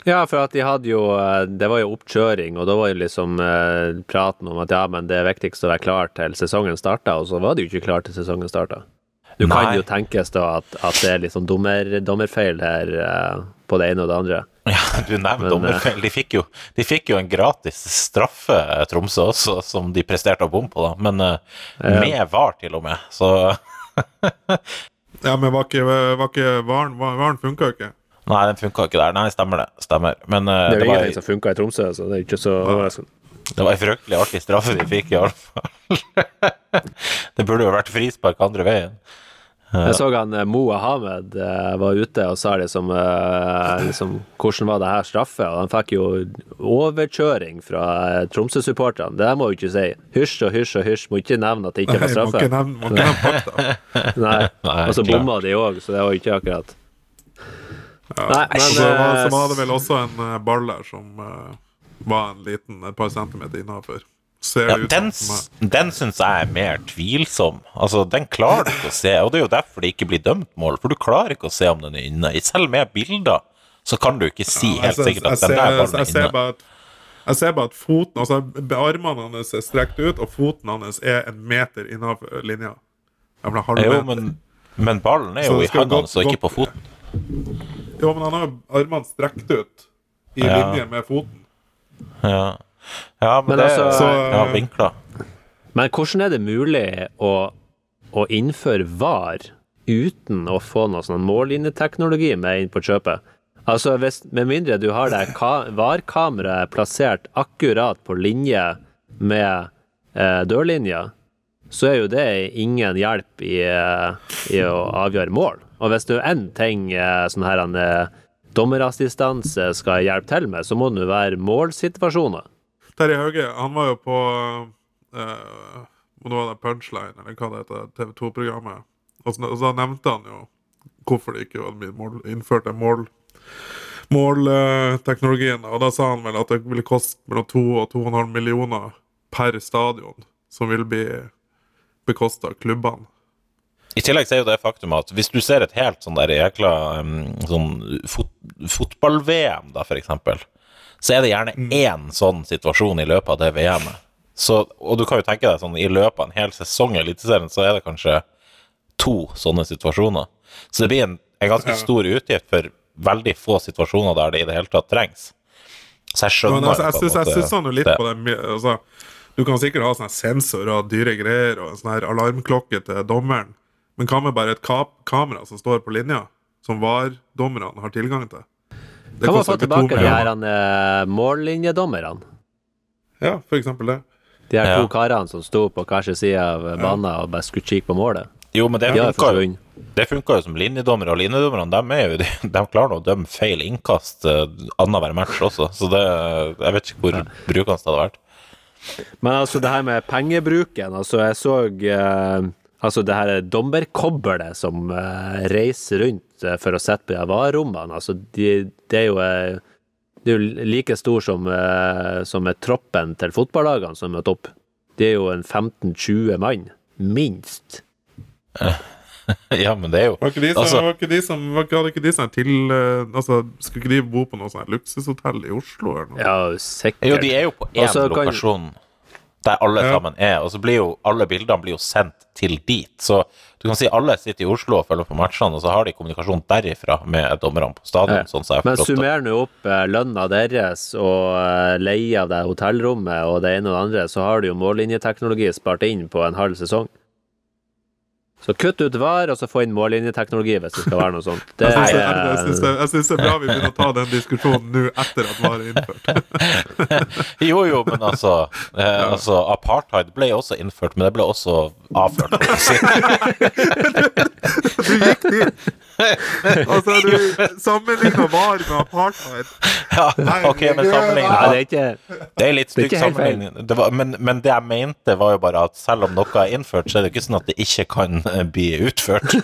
Speaker 2: Ja, for at de hadde jo eh, Det var jo oppkjøring, og da var jo liksom eh, praten om at ja, men det er viktigst å være klar til sesongen starta, og så var de jo ikke klar til sesongen starta. Du kan jo tenkes da at, at det er litt sånn dommer, dommerfeil her eh, på det ene og det andre.
Speaker 4: Ja, du nevnte dommerfeil. De, fikk jo- de fikk jo en gratis straffe, eh, Tromsø også, som de presterte å bomme på, da. Men eh, med VAR, til og med. Så
Speaker 3: Ja, men var ikke, var ikke Varen, varen funka ikke.
Speaker 4: Nei, den funka ikke der. Nei, stemmer det. Stemmer. Men uh,
Speaker 2: Det er
Speaker 4: det,
Speaker 2: jo
Speaker 4: var,
Speaker 2: ingenting som funka i Tromsø, så det er ikke så overraskende.
Speaker 4: det var en fryktelig artig straffe vi fikk, i alle fall. det burde jo vært frispark andre veien.
Speaker 2: Jeg så han eh, Moa Hamed eh, var ute og sa liksom, eh, liksom Hvordan var det her straffe? Og han fikk jo overkjøring fra Tromsø-supporterne. Det der må jo ikke si. Hysj og hysj og hysj. Må ikke nevne at det ikke
Speaker 3: Nei,
Speaker 2: var
Speaker 3: må
Speaker 2: straffe.
Speaker 3: ikke nevne, må ikke nevne fakta.
Speaker 2: Nei.
Speaker 4: Nei,
Speaker 2: Og så bomma de òg, så det var jo ikke akkurat Nei,
Speaker 3: Og
Speaker 2: men
Speaker 3: så var, så var det vel også en ball der som var en liten, et par centimeter innafor.
Speaker 4: Ja, den den syns jeg er mer tvilsom. Altså, Den klarer du ikke å se, og det er jo derfor det ikke blir dømt mål. For du klarer ikke å se om den er inne. Selv med bilder så kan du ikke si helt sikkert at den der ballen er inne.
Speaker 3: bare at jeg ser bare at foten, altså armene hans er strekt ut, og foten hans er en meter innafor linja. Jeg ble
Speaker 4: Jo, men, men ballen er jo i
Speaker 3: godt-
Speaker 4: og ikke på foten.
Speaker 3: Jo, men han har armene strekt ut i
Speaker 4: Ja.
Speaker 3: linje med foten.
Speaker 4: Ja, ja men,
Speaker 2: Men
Speaker 4: det
Speaker 2: altså-
Speaker 3: Så-
Speaker 4: ja, vinkler.
Speaker 2: Men hvordan er det mulig å, å innføre VAR uten å få noe sånn mållinjeteknologi med inn på kjøpet? Altså, hvis, Med mindre du har det VAR-kameraet plassert akkurat på linje med eh, dørlinja, så er jo det ingen hjelp i, eh, i å avgjøre mål. Og hvis det er én ting eh, sånn her en, eh, dommerassistanse skal hjelpe til med, så må det jo være målsituasjoner.
Speaker 3: Terje Hauge, han var jo på uh, Nå var det Punchline, eller hva det heter, TV 2-programmet. Og og så nevnte han jo hvorfor det ikke var mål, innført en mål målteknologien. og da sa han vel at det ville koste mellom 2 og 2,5 millioner per stadion, som vil bli bekosta av klubbene.
Speaker 4: I tillegg er jo det faktum at hvis du ser et helt sånn der jækla sånn fot fotball-VM, da, for eksempel, så er det gjerne én sånn situasjon i løpet av det VM-et. Og du kan jo tenke deg sånn, i løpet av en hel sesong i Eliteserien, så er det kanskje to sånne situasjoner. Så det blir en, en ganske stor utgift for veldig få situasjoner der det i det hele tatt trengs. Så jeg skjønner
Speaker 3: Men altså, jeg jeg han jo litt
Speaker 4: det.
Speaker 3: på det altså, Du kan sikkert ha sånne sensorer og dyre greier og sånn her alarmklokke til dommeren, men hva med bare et kamera som står på linja, som VAR-dommerne har tilgang til? Det
Speaker 2: Kan man få tilbake de her eh, mållinjedommerne?
Speaker 3: Ja, for eksempel det.
Speaker 2: De her
Speaker 4: Ja.
Speaker 2: to karene som sto på hver sin side av banen og bare skulle kikke på målet.
Speaker 4: Jo, men det
Speaker 2: De
Speaker 4: funka jo. Det funka jo som linjedommere, og linjedommerne de, er jo, de, de klarer nå å dømme feil innkast uh, annenhver match også, så det Jeg vet ikke hvor brukende det hadde vært.
Speaker 2: Men altså, det her med pengebruken Altså, jeg så eh, Altså det her dommerkobbelet som eh, reiser rundt eh, for å sette på de varerommene, altså de, det er jo eh, det er jo like stor som, som er troppen til fotballagene som møter opp. Det er jo en 15-20 mann, minst.
Speaker 4: ja, men det er jo
Speaker 3: Var ikke de som,
Speaker 4: Altså-
Speaker 3: var ikke de som var ikke, ikke de sånn til eh, Altså, Skulle ikke de bo på noe sånt luksushotell i Oslo eller noe?
Speaker 2: Ja, sikkert.
Speaker 4: Jo, de er jo på én
Speaker 2: lokasjon. kan-
Speaker 4: der alle
Speaker 3: Ja.
Speaker 4: sammen er, og så blir jo alle bildene blir jo sendt til dit. Så du kan si alle sitter i Oslo og følger på matchene, og så har de kommunikasjon derifra med dommerne på stadion.
Speaker 2: Ja.
Speaker 4: sånn
Speaker 2: Men summer nå opp eh, lønna deres og eh, leie av det hotellrommet og det ene og det andre, så har du jo mållinjeteknologi spart inn på en halv sesong. Så kutt ut VAR, og så få inn mållinjeteknologi hvis det skal være noe sånt. Det
Speaker 3: Jeg syns
Speaker 2: er,
Speaker 3: jeg syns det, jeg synes det er bra vi begynner å ta den diskusjonen nå etter at VAR er innført.
Speaker 4: Jo, jo, men altså, eh, altså Apartheid ble også innført, men det ble også avført. kan du si.
Speaker 3: Du gikk dit! Altså, du sammenligna VAR med apartheid.
Speaker 4: Ja, ok, men
Speaker 2: sammenligna
Speaker 4: ja,
Speaker 2: det
Speaker 4: Det er litt stygg sammenligning. Men, men det jeg mente, var jo bare at selv om noe er innført, så er det ikke sånn at det ikke kan bli utført.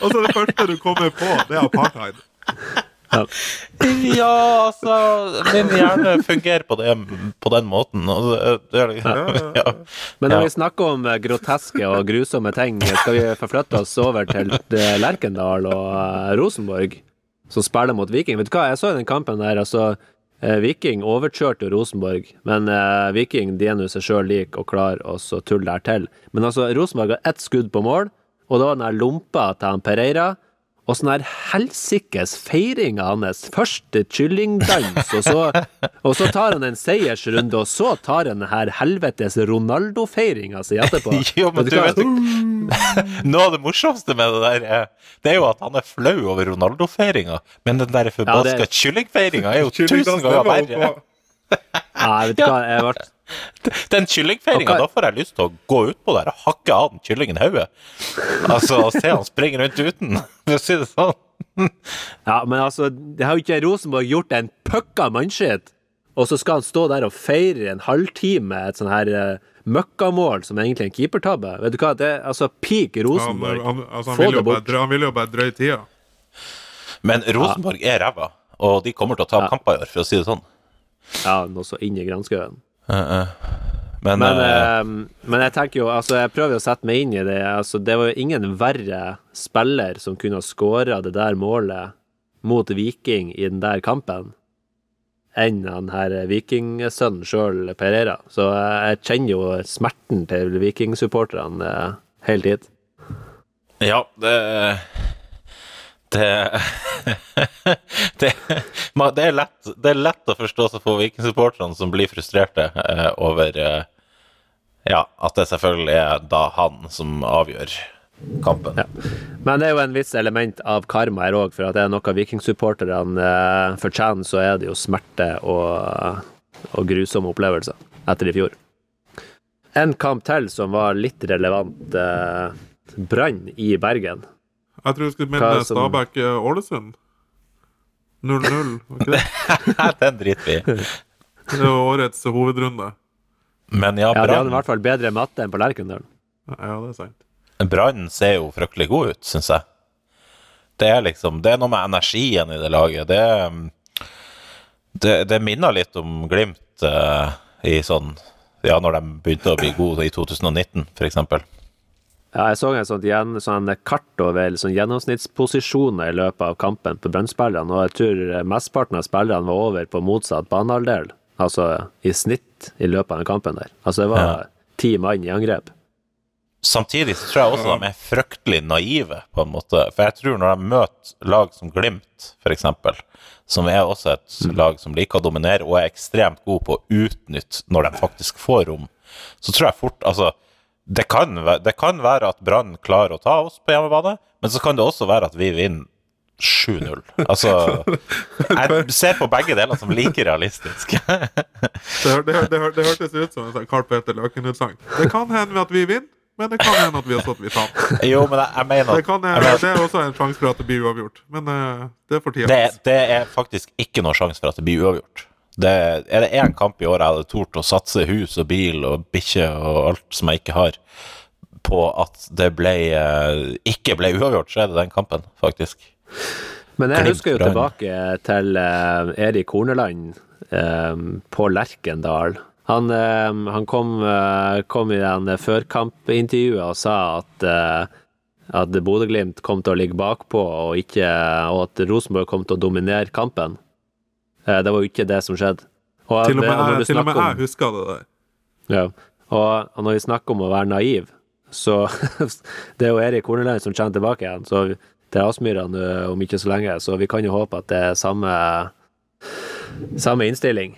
Speaker 3: og så det første du kommer på, det er apartheid.
Speaker 4: Ja, altså Min hjerne fungerer på, det, på den måten. Det, det er, ja.
Speaker 2: Men når
Speaker 4: Ja.
Speaker 2: vi snakker om eh, groteske og grusomme ting, skal vi forflytte oss over til eh, Lerkendal og eh, Rosenborg, som spiller mot Viking. Vet du hva, jeg så den kampen der, altså. Eh, Viking overkjørte Rosenborg, men eh, Viking de er nå seg sjøl lik og klar, å tulle der til. Men altså, Rosenborg har ett skudd på mål, og da den her lompa til han Pereira. Sånn her helsikes feiringa hans. Først kyllingdans, og så, og så tar han en seiersrunde, og så tar han den her helvetes Ronaldo-feiringa si etterpå.
Speaker 4: Jo, men
Speaker 2: Vet
Speaker 4: du vet Noe av det morsomste med det der, er, det er jo at han er flau over Ronaldo-feiringa, men den der forbaska
Speaker 2: Ja, det-
Speaker 4: kyllingfeiringa er jo tusen ganger verre.
Speaker 2: Nei, vet du hva, jeg ble
Speaker 4: Den kyllingfeiringa, da får jeg lyst til å gå utpå der og hakke av den kyllingen hodet. Altså, og se han springe rundt uten, for å si det sånn.
Speaker 2: Ja, men altså, det har jo ikke Rosenborg gjort en pucka mannskitt, og så skal han stå der og feire en halvtime et sånn her uh, møkkamål som egentlig er en keepertabbe. Vet du hva, det er altså peak Rosenborg.
Speaker 3: han, altså, han,
Speaker 2: Få
Speaker 3: vil
Speaker 2: det
Speaker 3: bare,
Speaker 2: bort.
Speaker 3: dra- han vil jo bare drøye tida.
Speaker 4: Men Rosenborg er ræva, og de kommer til å ta
Speaker 2: Ja.
Speaker 4: kamper i år, for å si det sånn.
Speaker 2: Ja, noe så inn i granskauen.
Speaker 4: Men,
Speaker 2: Men,
Speaker 4: eh,
Speaker 2: eh, men jeg tenker jo, altså jeg prøver å sette meg inn i det. Altså, det var jo ingen verre spiller som kunne ha skåra det der målet mot Viking i den der kampen, enn han her vikingsønnen sjøl, Pereira. Så jeg kjenner jo smerten til vikingsupporterne eh, helt hit.
Speaker 4: Ja, det Det det, det, er lett, det er lett å forstå seg for vikingsupporterne som blir frustrerte eh, over eh, Ja, at det selvfølgelig er da han som avgjør kampen.
Speaker 2: Men det er jo en viss element av karma her òg, for at det er noe vikingsupporterne eh, fortjener, så er det jo smerte og, og grusomme opplevelser etter i fjor. En kamp til som var litt relevant. Eh, Brann i Bergen.
Speaker 3: Jeg tror du skulle
Speaker 2: Hva som-
Speaker 3: Stabæk-Ålesund. 0-0, var ikke det?
Speaker 4: Den driter vi i.
Speaker 3: Det var årets hovedrunde.
Speaker 4: Men ja,
Speaker 2: Ja, De hadde i hvert fall bedre matte enn på Lerkendal.
Speaker 3: Ja, det er sant.
Speaker 4: Brann ser jo fryktelig god ut, syns jeg. Det er liksom Det er noe med energien i det laget. Det, det, det minner litt om Glimt uh, i sånn Ja, når de begynte å bli gode i 2019, f.eks.
Speaker 2: Ja, jeg så en gjen, sånn kart over sånn gjennomsnittsposisjoner i løpet av kampen på Brann-spillerne, og jeg tror mesteparten av spillerne var over på motsatt banehalvdel, altså i snitt i løpet av den kampen der. Altså det var
Speaker 4: Ja.
Speaker 2: ti mann i angrep.
Speaker 4: Samtidig så tror jeg også de er fryktelig naive, på en måte. For jeg tror når de møter lag som Glimt, f.eks., som er også et lag som liker å dominere og er ekstremt god på å utnytte når de faktisk får rom, så tror jeg fort Altså, det kan, det kan være at Brann klarer å ta oss på hjemmebane, men så kan det også være at vi vinner 7-0. Altså Jeg ser på begge deler som like realistisk.
Speaker 3: Det, hør- det, hør- det, hør- det hørtes ut som en Carl Peter Løken-utsagn. Det kan hende at vi vinner, men det kan hende at vi også at vi taper.
Speaker 4: Jo, men jeg, jeg mener
Speaker 3: Det, kan,
Speaker 4: jeg
Speaker 3: det er også en sjanse for at det blir uavgjort, men eh, det for tida
Speaker 4: Det, det er faktisk ikke noe sjanse for at det blir uavgjort. Det, er det én kamp i året jeg hadde tort å satse hus og bil og bikkje og alt som jeg ikke har, på at det ble eh, ikke ble uavgjort, så er det den kampen, faktisk.
Speaker 2: Men jeg husker jo tilbake til eh, Erik Horneland eh, på Lerkendal. Han, han kom, kom i den førkampintervjuet og sa at, at Bodø-Glimt kom til å ligge bakpå, og, ikke, og at Rosenborg kom til å dominere kampen. Eh, det var jo ikke det som skjedde. Og
Speaker 3: Til og med,
Speaker 2: når du
Speaker 3: jeg, til og med
Speaker 2: om-
Speaker 3: jeg husker det der.
Speaker 2: ja. Og, og når vi snakker om å være naiv, så Det er jo Erik Horneland som kommer tilbake igjen, så til Aspmyra nå om ikke så lenge, så vi kan jo håpe at det er samme, samme innstilling.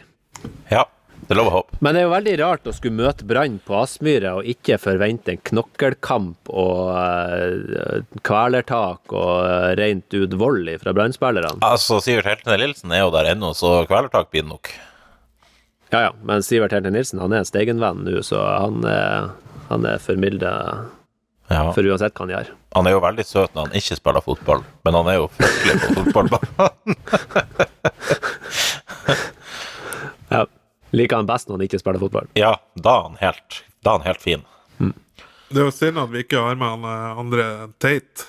Speaker 4: Ja, det er lov å håpe.
Speaker 2: Men det er jo veldig rart å skulle møte Brann på Aspmyra og ikke forvente en knokkelkamp og eh, kvelertak og uh, rent ut vold fra Brann-spillerne.
Speaker 4: Altså, Sivert Heltene Lilsen er jo der ennå, så kvelertak blir det nok.
Speaker 2: Ja ja, men Sivert Heltene Nilsen han er en Steigen-venn nå, så han, er- han er formilda
Speaker 4: Ja.
Speaker 2: for uansett hva han gjør.
Speaker 4: Han er jo veldig søt når han ikke spiller fotball, men han er jo fryktelig på fotballbanen.
Speaker 2: Liker han best når han ikke spiller fotball.
Speaker 4: Ja, da er han helt, da er han helt fin.
Speaker 3: Det er jo synd at vi ikke har med han eh, andre Tate,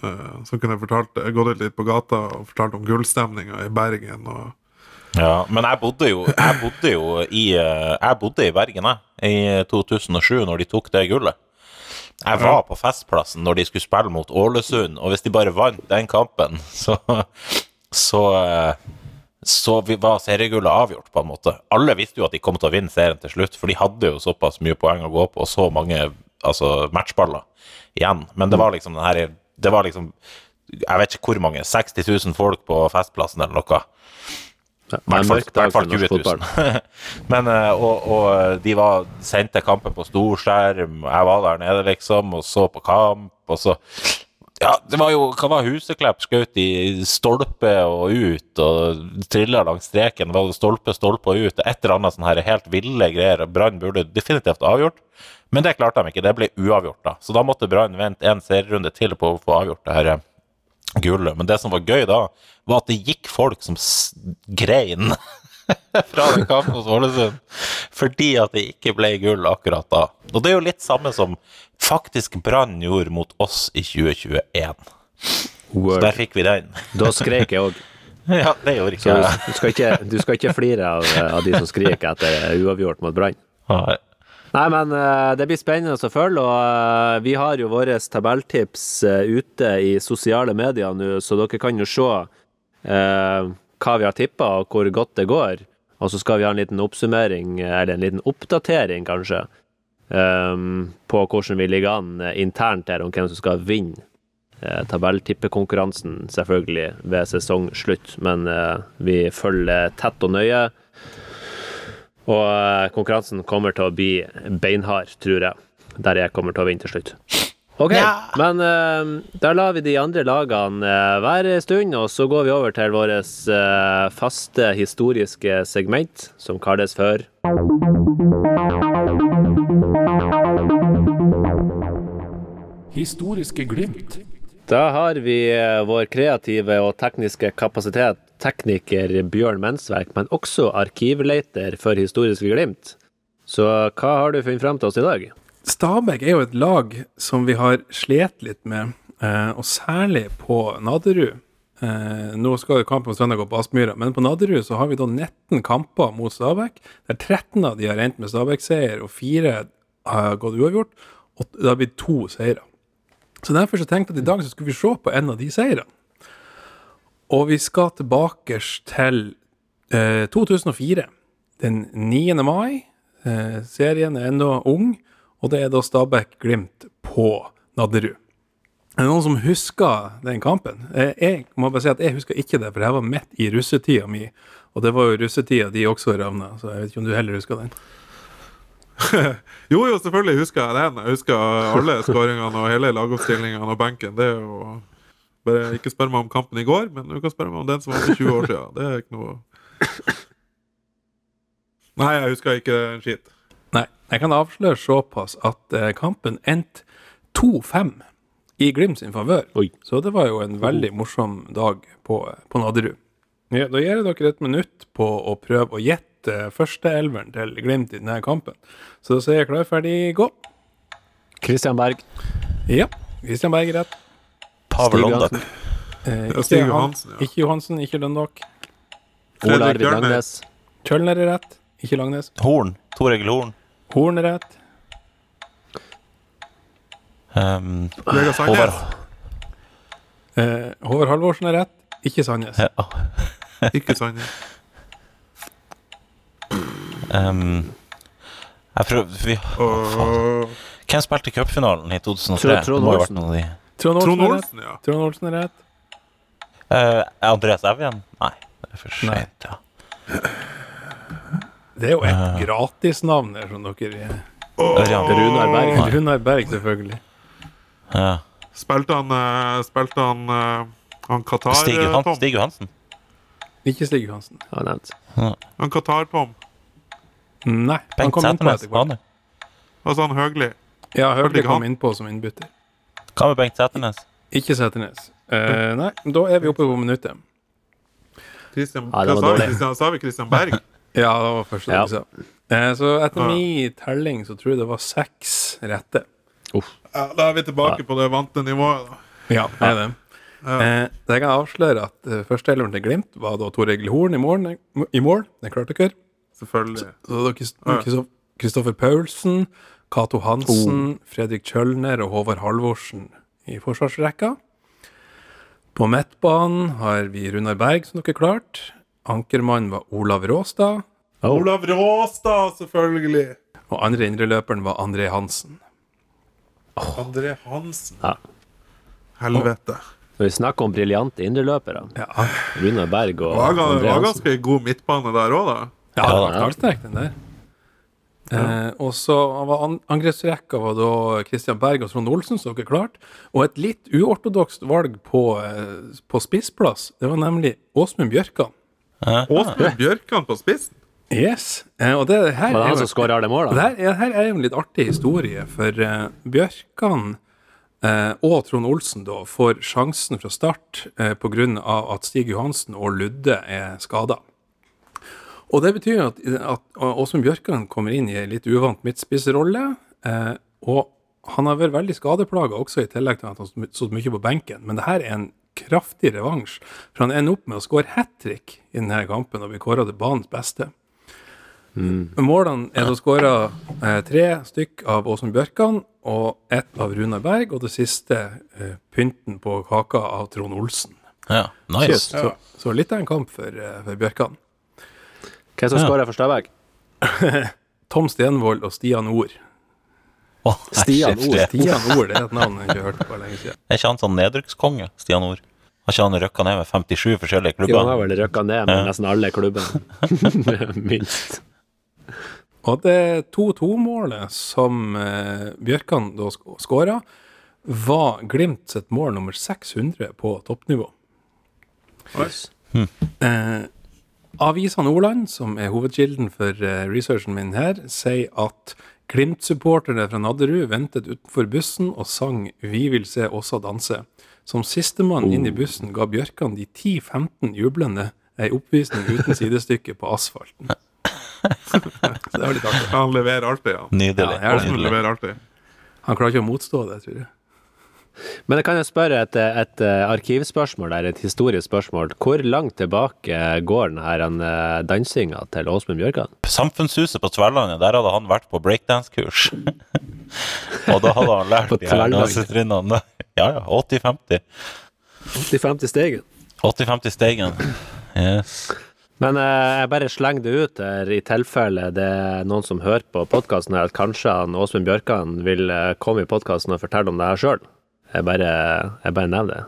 Speaker 3: Uh, som kunne fortalt, gått ut litt på gata og fortalt om gullstemninga i Bergen. og
Speaker 4: Ja, men jeg bodde jo, jeg bodde jo i, eh, jeg bodde i Bergen jeg, i 2007, når de tok det gullet. Jeg var på Festplassen når de skulle spille mot Ålesund, og hvis de bare vant den kampen, så Så, eh, så var seriegullet avgjort, på en måte. Alle visste jo at de kom til å vinne serien til slutt, for de hadde jo såpass mye poeng å gå på, og så mange altså, matchballer igjen. Men det var liksom den her Det var liksom Jeg vet ikke hvor mange. 60 000 folk på Festplassen eller noe. I hvert fall-
Speaker 2: mørk dag
Speaker 4: hvert fall
Speaker 2: for norsk
Speaker 4: 20 000. Men, eh, og, og de var, sendte kampen på storskjerm, jeg var der nede liksom, og så på kamp, og så Ja, det var jo Hva var Huseklepp skjøt i stolpe og ut, og trilla langs streken, det var stolpe, stolpe og ut, et eller annet sånn her helt ville greier. Brann burde definitivt avgjort, men det klarte de ikke, det ble uavgjort, da. Så da måtte Brann vente en serierunde til på å få avgjort det her eh, gullet. Men det som var gøy da, var at det gikk folk som grein fra den kampen hos Ålesund, fordi at det ikke ble gull akkurat da. Og det er jo litt samme som faktisk Brann gjorde mot oss i 2021. Så der fikk vi den.
Speaker 2: Da skrek jeg òg.
Speaker 4: Ja, det gjorde ikke jeg.
Speaker 2: du skal ikke, du skal ikke flire av, av de som skriker etter uavgjort mot Brann.
Speaker 4: Nei.
Speaker 2: Men eh, det blir spennende å følge, og eh, vi har jo våre tabelltips eh, ute i sosiale medier nå, så dere kan jo se eh, hva vi har tippa, og hvor godt det går. Og så skal vi ha en liten oppsummering, eller en liten oppdatering, kanskje, um, på hvordan vi ligger an eh, internt her, om hvem som skal vinne eh, tabelltippekonkurransen, selvfølgelig, ved sesongslutt. Men eh, vi følger tett og nøye. Og eh, konkurransen kommer til å bli beinhard, tror jeg. Der jeg kommer til å vinne til slutt. Ok, men uh, da lar vi de andre lagene uh, være en stund, og så går vi over til vårt uh, faste historiske segment, som kalles for
Speaker 1: Historiske glimt.
Speaker 2: Da har vi eh, vår kreative og tekniske kapasitet, tekniker Bjørn Mensverk, men også arkivleiter for Historiske Glimt. Så hva har du funnet frem til oss i dag?
Speaker 5: Stabæk er jo et lag som vi har slet litt med, eh, og særlig på Nadderud. Eh, nå skal jo kampen på søndag gå på Aspmyra, men på Naderud så har vi da 19 kamper mot Stabæk, der 13 av de har endt med Stabæk-seier, og fire har gått uavgjort, og det har blitt to seire. Så derfor så tenkte jeg at i dag så skulle vi se på en av de seirene. Og vi skal tilbake til eh, 2004, den 9. mai. Eh, serien er ennå ung, og det er da Stabæk-Glimt på Nadderud. Er det noen som husker den kampen? Eh, Jeg må bare si at jeg husker ikke det, for jeg var midt i russetida mi, og det var jo russetida de også ravna, så jeg vet ikke om du heller husker den.
Speaker 3: Jo, jo, selvfølgelig husker jeg den. Jeg husker alle skåringene og hele lagoppstillingene og benken. Det er jo Bare ikke spør meg om kampen i går, men du kan spørre meg om den som var for 20 år siden. Det er ikke noe Nei, jeg husker ikke en skitt.
Speaker 5: Jeg kan avsløre såpass at eh, kampen endte 2-5 i Glimt sin favør. Så det var jo en veldig morsom dag på, på Nadderud. Ja, da gir jeg dere et minutt på å prøve å gjette førsteelveren til Glimt i denne kampen. Så da sier jeg klar, ferdig, gå.
Speaker 2: Christian Berg.
Speaker 5: Ja. Christian Berg er rett.
Speaker 4: Pavel
Speaker 2: Stig Johansen.
Speaker 5: Eh, ikke,
Speaker 3: Johansen, ja.
Speaker 5: Ikke Johansen, ikke.
Speaker 2: Ole
Speaker 3: Fredrik
Speaker 2: Arvid Langnes.
Speaker 5: Kjølner er rett. Ikke Langnes.
Speaker 4: Horn. Tor Egil Horn.
Speaker 5: Horn er rett.
Speaker 4: Um,
Speaker 3: Vegard Sandnes.
Speaker 4: Håvard
Speaker 5: Eh, Håvard Halvorsen er rett. Ikke Sandnes.
Speaker 4: ja,
Speaker 3: Ikke Sandnes.
Speaker 4: um, Jeg prøver vi,
Speaker 3: Og
Speaker 4: Hvem spilte cupfinalen i 2003?
Speaker 2: Trond- Olsen.
Speaker 4: de.
Speaker 5: Trond Olsen er rett.
Speaker 3: Olsen, ja.
Speaker 5: Trond Olsen er rett.
Speaker 4: Uh, er Andreas Evjen? Nei, det er for
Speaker 5: Nei.
Speaker 4: Ja.
Speaker 5: Det er jo et gratisnavn her, som dere
Speaker 4: Ørjan.
Speaker 2: Runar Berg.
Speaker 4: Nei.
Speaker 5: Runar Berg, selvfølgelig.
Speaker 4: Ja.
Speaker 3: Spilte han uh, Spilte han uh, Han Qatar,
Speaker 4: Stig,
Speaker 3: eh,
Speaker 4: Johan,
Speaker 3: Tom?
Speaker 4: Stig Johansen.
Speaker 5: Ikke Stig Johansen.
Speaker 2: Har nevnt.
Speaker 3: Han Qatar-Tom.
Speaker 5: Nei, han
Speaker 4: Bengt
Speaker 5: kom innpå etter hvert.
Speaker 3: Altså han Høgli.
Speaker 5: Ja, Høgli kom innpå som innbytter.
Speaker 4: Hva med Bengt Sæternes?
Speaker 5: Ikke Sæternes. Uh, nei, da er vi oppe på minuttet.
Speaker 3: Christian,
Speaker 2: Ja, det
Speaker 3: hva sa vi? Christian, sa vi Christian Berg?
Speaker 5: Ja, det var første
Speaker 2: Ja.
Speaker 5: du sa. Eh, så etter
Speaker 3: Ja.
Speaker 5: min telling så tror jeg det var seks rette.
Speaker 2: Uff.
Speaker 3: Ja, da er vi tilbake på det vante nivået, da.
Speaker 5: Ja, det er det. Eh, det jeg kan avsløre at uh, førsteelveren til Glimt var da Tor Egil Horn i mål. I mål. Det klarte dere.
Speaker 3: Selvfølgelig.
Speaker 5: Så Kristoff- Kristoffer Paulsen, Cato Hansen,
Speaker 2: Oh.
Speaker 5: Fredrik Kjølner og Håvard Halvorsen i forsvarsrekka. På midtbanen har vi Runar Berg, som dere klarte. Ankermann var Olav Råstad.
Speaker 2: Oh.
Speaker 3: Olav Råstad, selvfølgelig!
Speaker 5: Og andre indreløperen var André Hansen.
Speaker 3: André Hansen.
Speaker 2: Ja.
Speaker 3: Helvete.
Speaker 2: Når vi snakker om briljante indreløpere,
Speaker 5: Ja,
Speaker 2: Runar Berg og
Speaker 3: Det
Speaker 2: André Hansen.
Speaker 3: Var ganske god midtbane der òg, da.
Speaker 5: ja det var knallsterk, den der. Eh, og så var an angrepsrekka var da Christian Berg og Trond Olsen, som dere klarte. Og et litt uortodokst valg på, eh, på spissplass, det var nemlig Åsmund Bjørkan.
Speaker 4: Ja.
Speaker 3: Åsmund Bjørkan på spissen.
Speaker 5: Yes. Eh, og det her
Speaker 2: Var det
Speaker 5: er
Speaker 2: han
Speaker 5: jo-
Speaker 2: som skåra alle
Speaker 5: Det her, her er jo en litt artig historie, for uh, Bjørkan uh, og Trond Olsen da får sjansen fra start uh, pga. at Stig Johansen og Ludde er skada. Og det betyr at, at Åsmund Bjørkan kommer inn i en litt uvant midtspissrolle. Eh, og han har vært veldig skadeplaga også, i tillegg til at han har stått mye på benken. Men det her er en kraftig revansj, for han ender opp med å skåre hat trick i denne kampen og blir kåra til banens beste. Målene er da skåra eh, tre stykk av Åsmund Bjørkan og ett av Runar Berg, og det siste eh, pynten på kaka av Trond Olsen.
Speaker 4: ja. Nice.
Speaker 5: Så, så litt av en kamp for, eh, for Bjørkan.
Speaker 2: Hvem som
Speaker 4: Ja.
Speaker 2: skåra for Stabæk?
Speaker 5: Tom Stenvold og Stian Ord.
Speaker 4: Oh,
Speaker 2: Stian Ord.
Speaker 5: Stian Ord det er et navn jeg ikke har hørt på lenge siden.
Speaker 4: Er ikke han sånn nedrykkskonge, Stian Ord? Har ikke han røkka ned med 57 forskjellige klubber?
Speaker 2: Jo, han har vel røkka ned med nesten alle klubbene. Minst.
Speaker 5: Og det 2-2-målet som eh, Bjørkan da sk skåra, var Glimt sitt mål nummer 600 på toppnivå. Eh, Avisa Nordland, som er hovedkilden for eh, researchen min her, sier at Glimt-supportere fra Nadderud ventet utenfor bussen og sang 'Vi vil se Åsa danse'. Som sistemann inn i bussen ga Bjørkan de 10-15 jublende ei oppvisning uten sidestykke på asfalten. Så det var litt artig.
Speaker 3: Han leverer alltid, ja.
Speaker 4: Nydelig.
Speaker 5: Ja, jeg
Speaker 4: Nydelig.
Speaker 3: leverer alltid.
Speaker 5: Han klarer ikke å motstå det, tror jeg.
Speaker 2: Men jeg kan jo spørre et, et eh, arkivspørsmål der, et historisk spørsmål. Hvor langt tilbake går denne her eh, dansinga til Åsmund Bjørkan?
Speaker 4: Samfunnshuset på Tverlandet, der hadde han vært på breakdance-kurs. og da hadde han lært de her dansetrinnene. Ja, ja. 80-50.
Speaker 2: 80-50 stegen.
Speaker 4: 80-50 stegen. Yes.
Speaker 2: Men eh, jeg bare slenger det ut her, i tilfelle det er noen som hører på podkasten her, at kanskje han Åsmund Bjørkan vil eh, komme i podkasten og fortelle om det her sjøl. Jeg bare, jeg bare nevner det.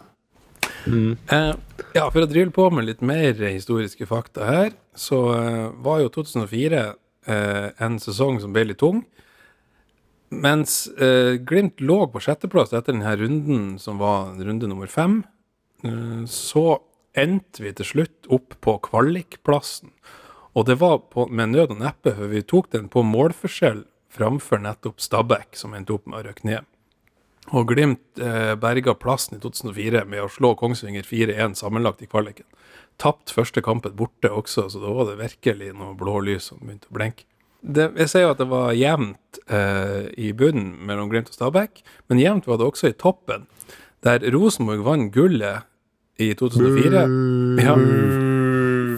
Speaker 5: Eh, ja, for å drille på med litt mer historiske fakta her, så eh, var jo 2004 eh, en sesong som ble litt tung. Mens eh, Glimt lå på sjetteplass etter denne runden, som var runde nummer fem, eh, så endte vi til slutt opp på kvalikplassen. Og det var på, med nød og neppe, for vi tok den på målforskjell framfor nettopp Stabæk, som endte opp med å røkke ned. Og Glimt eh, berga plassen i 2004 med å slå Kongsvinger 4-1 sammenlagt i kvaliken. Tapt første kampen borte også, så da var det virkelig noe blå lys som begynte å blinke. Det, jeg sier jo at det var jevnt eh, i bunnen mellom Glimt og Stabæk, men jevnt var det også i toppen, der Rosenborg vant gullet i 2004 ja,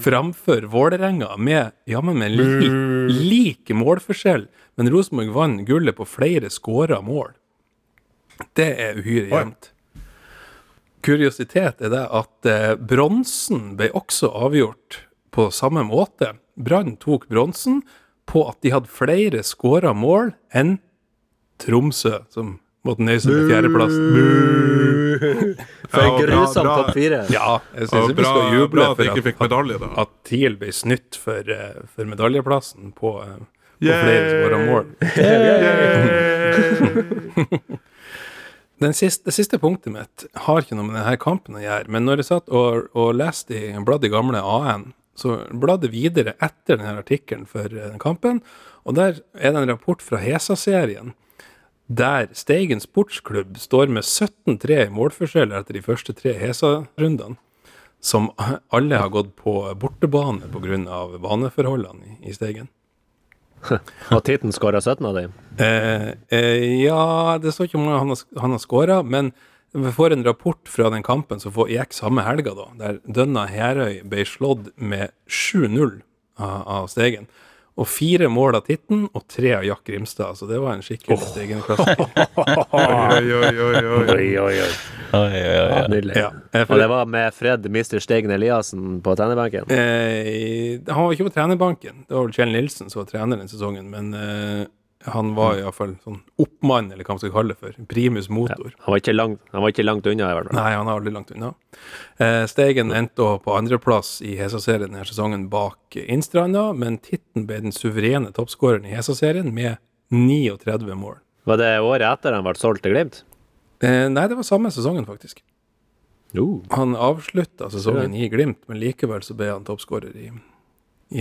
Speaker 5: framfor Vålerenga med jammen med lik, lik målforskjell, men Rosenborg vant gullet på flere skåra mål. Det er uhyre jevnt. Kuriositet er det at eh, bronsen ble også avgjort på samme måte. Brann tok bronsen på at de hadde flere skåra mål enn Tromsø, som måtte nøye seg med fjerdeplass.
Speaker 2: For
Speaker 3: Ja,
Speaker 2: grusom topp fire.
Speaker 5: Ja, jeg syns vi skal juble
Speaker 3: bra at
Speaker 5: for
Speaker 3: ikke fikk medalje, da.
Speaker 5: at TIL ble snytt for, eh, for medaljeplassen på, eh, på flere skåra mål. Den siste, det siste punktet mitt har ikke noe med denne kampen å gjøre, men når jeg satt og, og leste i bladet i gamle AN, så bladde videre etter denne artikkelen for eh, den kampen, og der er det en rapport fra Hesa-serien, der Steigen sportsklubb står med 17-3 i målforskjell etter de første tre Hesa-rundene, som alle har gått på bortebane pga. baneforholdene i Steigen.
Speaker 2: Har Titten skåra 17 av dem.
Speaker 5: Eh, eh, ja, det står ikke hvor mange han har, han har skåra, men vi får en rapport fra den kampen som gikk samme helga, da, der Dønna Herøy ble slått med 7-0 av, Stegen. Og fire mål av Titten og tre av Jack Grimstad, så det var en skikkelig oh. Stegen-klassiker.
Speaker 3: Oi, oi, oi, oi.
Speaker 2: Oi, oi, oi. Nydelig.
Speaker 5: Ja,
Speaker 2: Og det var med Fred mister Stegen Eliassen på trenerbenken.
Speaker 5: eh, han var ikke på trenerbanken, det var vel Kjell Nilsen som var trener den sesongen, men eh, han var iallfall sånn oppmann, eller hva man skal kalle det for. Primus motor.
Speaker 2: Han var langt, han var ikke langt unna, i hvert fall.
Speaker 5: Nei, han er aldri langt unna. Eh, Stegen endte også på andreplass i Hesa-serien denne sesongen bak Innstranda, men Titten ble den suverene toppskåreren i Hesa-serien med 39 mål.
Speaker 2: Var det året etter han ble solgt til Glimt?
Speaker 5: Eh, nei, det var samme sesongen, faktisk.
Speaker 2: Uh.
Speaker 5: Han avslutta sesongen i Glimt, men likevel så ble han toppskårer i,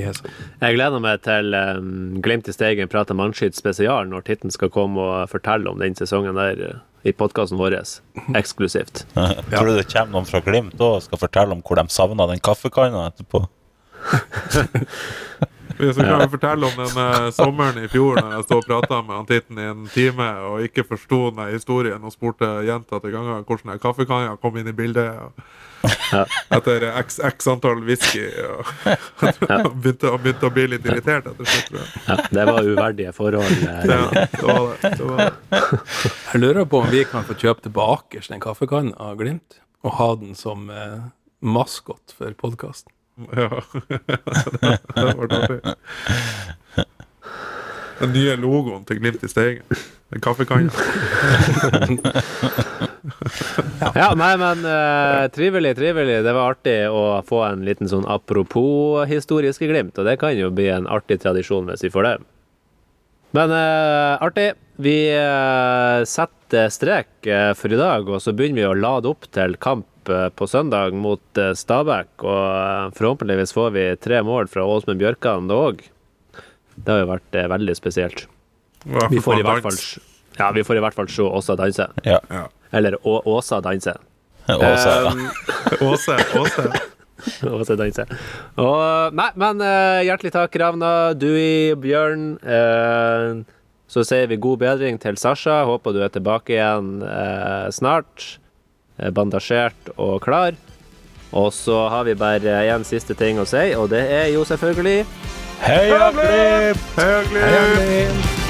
Speaker 5: Hesa.
Speaker 2: Jeg gleder meg til um, Glimt i Steigen prater mannskitt spesial når Titten skal komme og fortelle om den sesongen der uh, i podkasten vår, eksklusivt.
Speaker 4: Tror du det kommer noen fra Glimt òg og skal fortelle om hvor de savna den kaffekanna etterpå?
Speaker 3: Så kan vi fortelle om den eh, sommeren i fjor når jeg stod og prata med han Titten i en time og ikke forsto den historien og spurte gjentatte ganger hvordan kaffekanna kom inn i bildet. Og,
Speaker 2: Ja.
Speaker 3: Etter x, x antall whisky. Og, han, begynte, han begynte å bli litt irritert etter slutt.
Speaker 2: Ja, det var uverdige forhold.
Speaker 3: Ja, det var det. det, var det.
Speaker 5: Jeg lurer på om vi kan få kjøpe tilbake den kaffekannen av Glimt, og ha den som eh, maskot for podkasten.
Speaker 3: Ja. det det var artig. Den nye logoen til Glimt i Steigen. Kaffekanna.
Speaker 2: Ja, nei, men uh, trivelig, trivelig. Det var artig å få en liten sånn apropos historiske glimt, og det kan jo bli en artig tradisjon hvis vi får det. Men uh, artig. Vi uh, setter strek for i dag, og så begynner vi å lade opp til kamp på søndag mot Stabæk, og forhåpentligvis får vi tre mål fra Åsmund Bjørkan da òg. Det har jo vært veldig spesielt. Vi får i hvert fall ja, vi får i hvert fall se Åsa danse.
Speaker 4: Ja.
Speaker 3: Ja.
Speaker 2: Eller Å Åsa danse.
Speaker 4: Åse.
Speaker 2: Um,
Speaker 3: Åse, Åse.
Speaker 2: Åse danse. Og Nei, men uh, hjertelig takk, Ravna, Dui, Bjørn. Uh, så sier vi god bedring til Sasha. Håper du er tilbake igjen uh, snart. Eh, bandasjert og klar. Og så har vi bare én siste ting å si, og det er jo selvfølgelig
Speaker 4: Heia Glimt!
Speaker 3: Heia Glimt!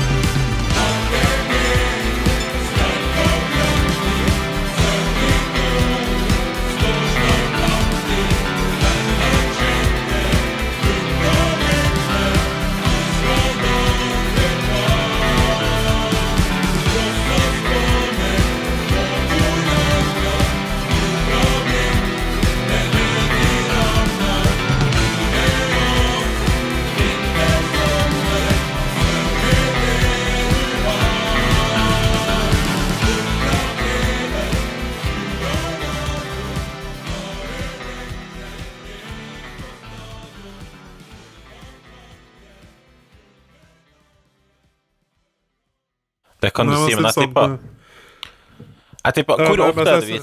Speaker 4: Kan du si, men jeg tipper Jeg tipper Hvor ofte er det
Speaker 3: jeg
Speaker 4: vi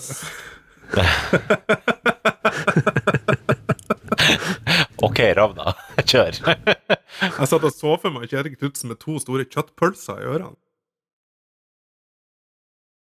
Speaker 4: OK, Ravna. Kjør.
Speaker 3: Jeg satt og så for meg Kjetil Knutsen med to store kjøttpølser i ørene.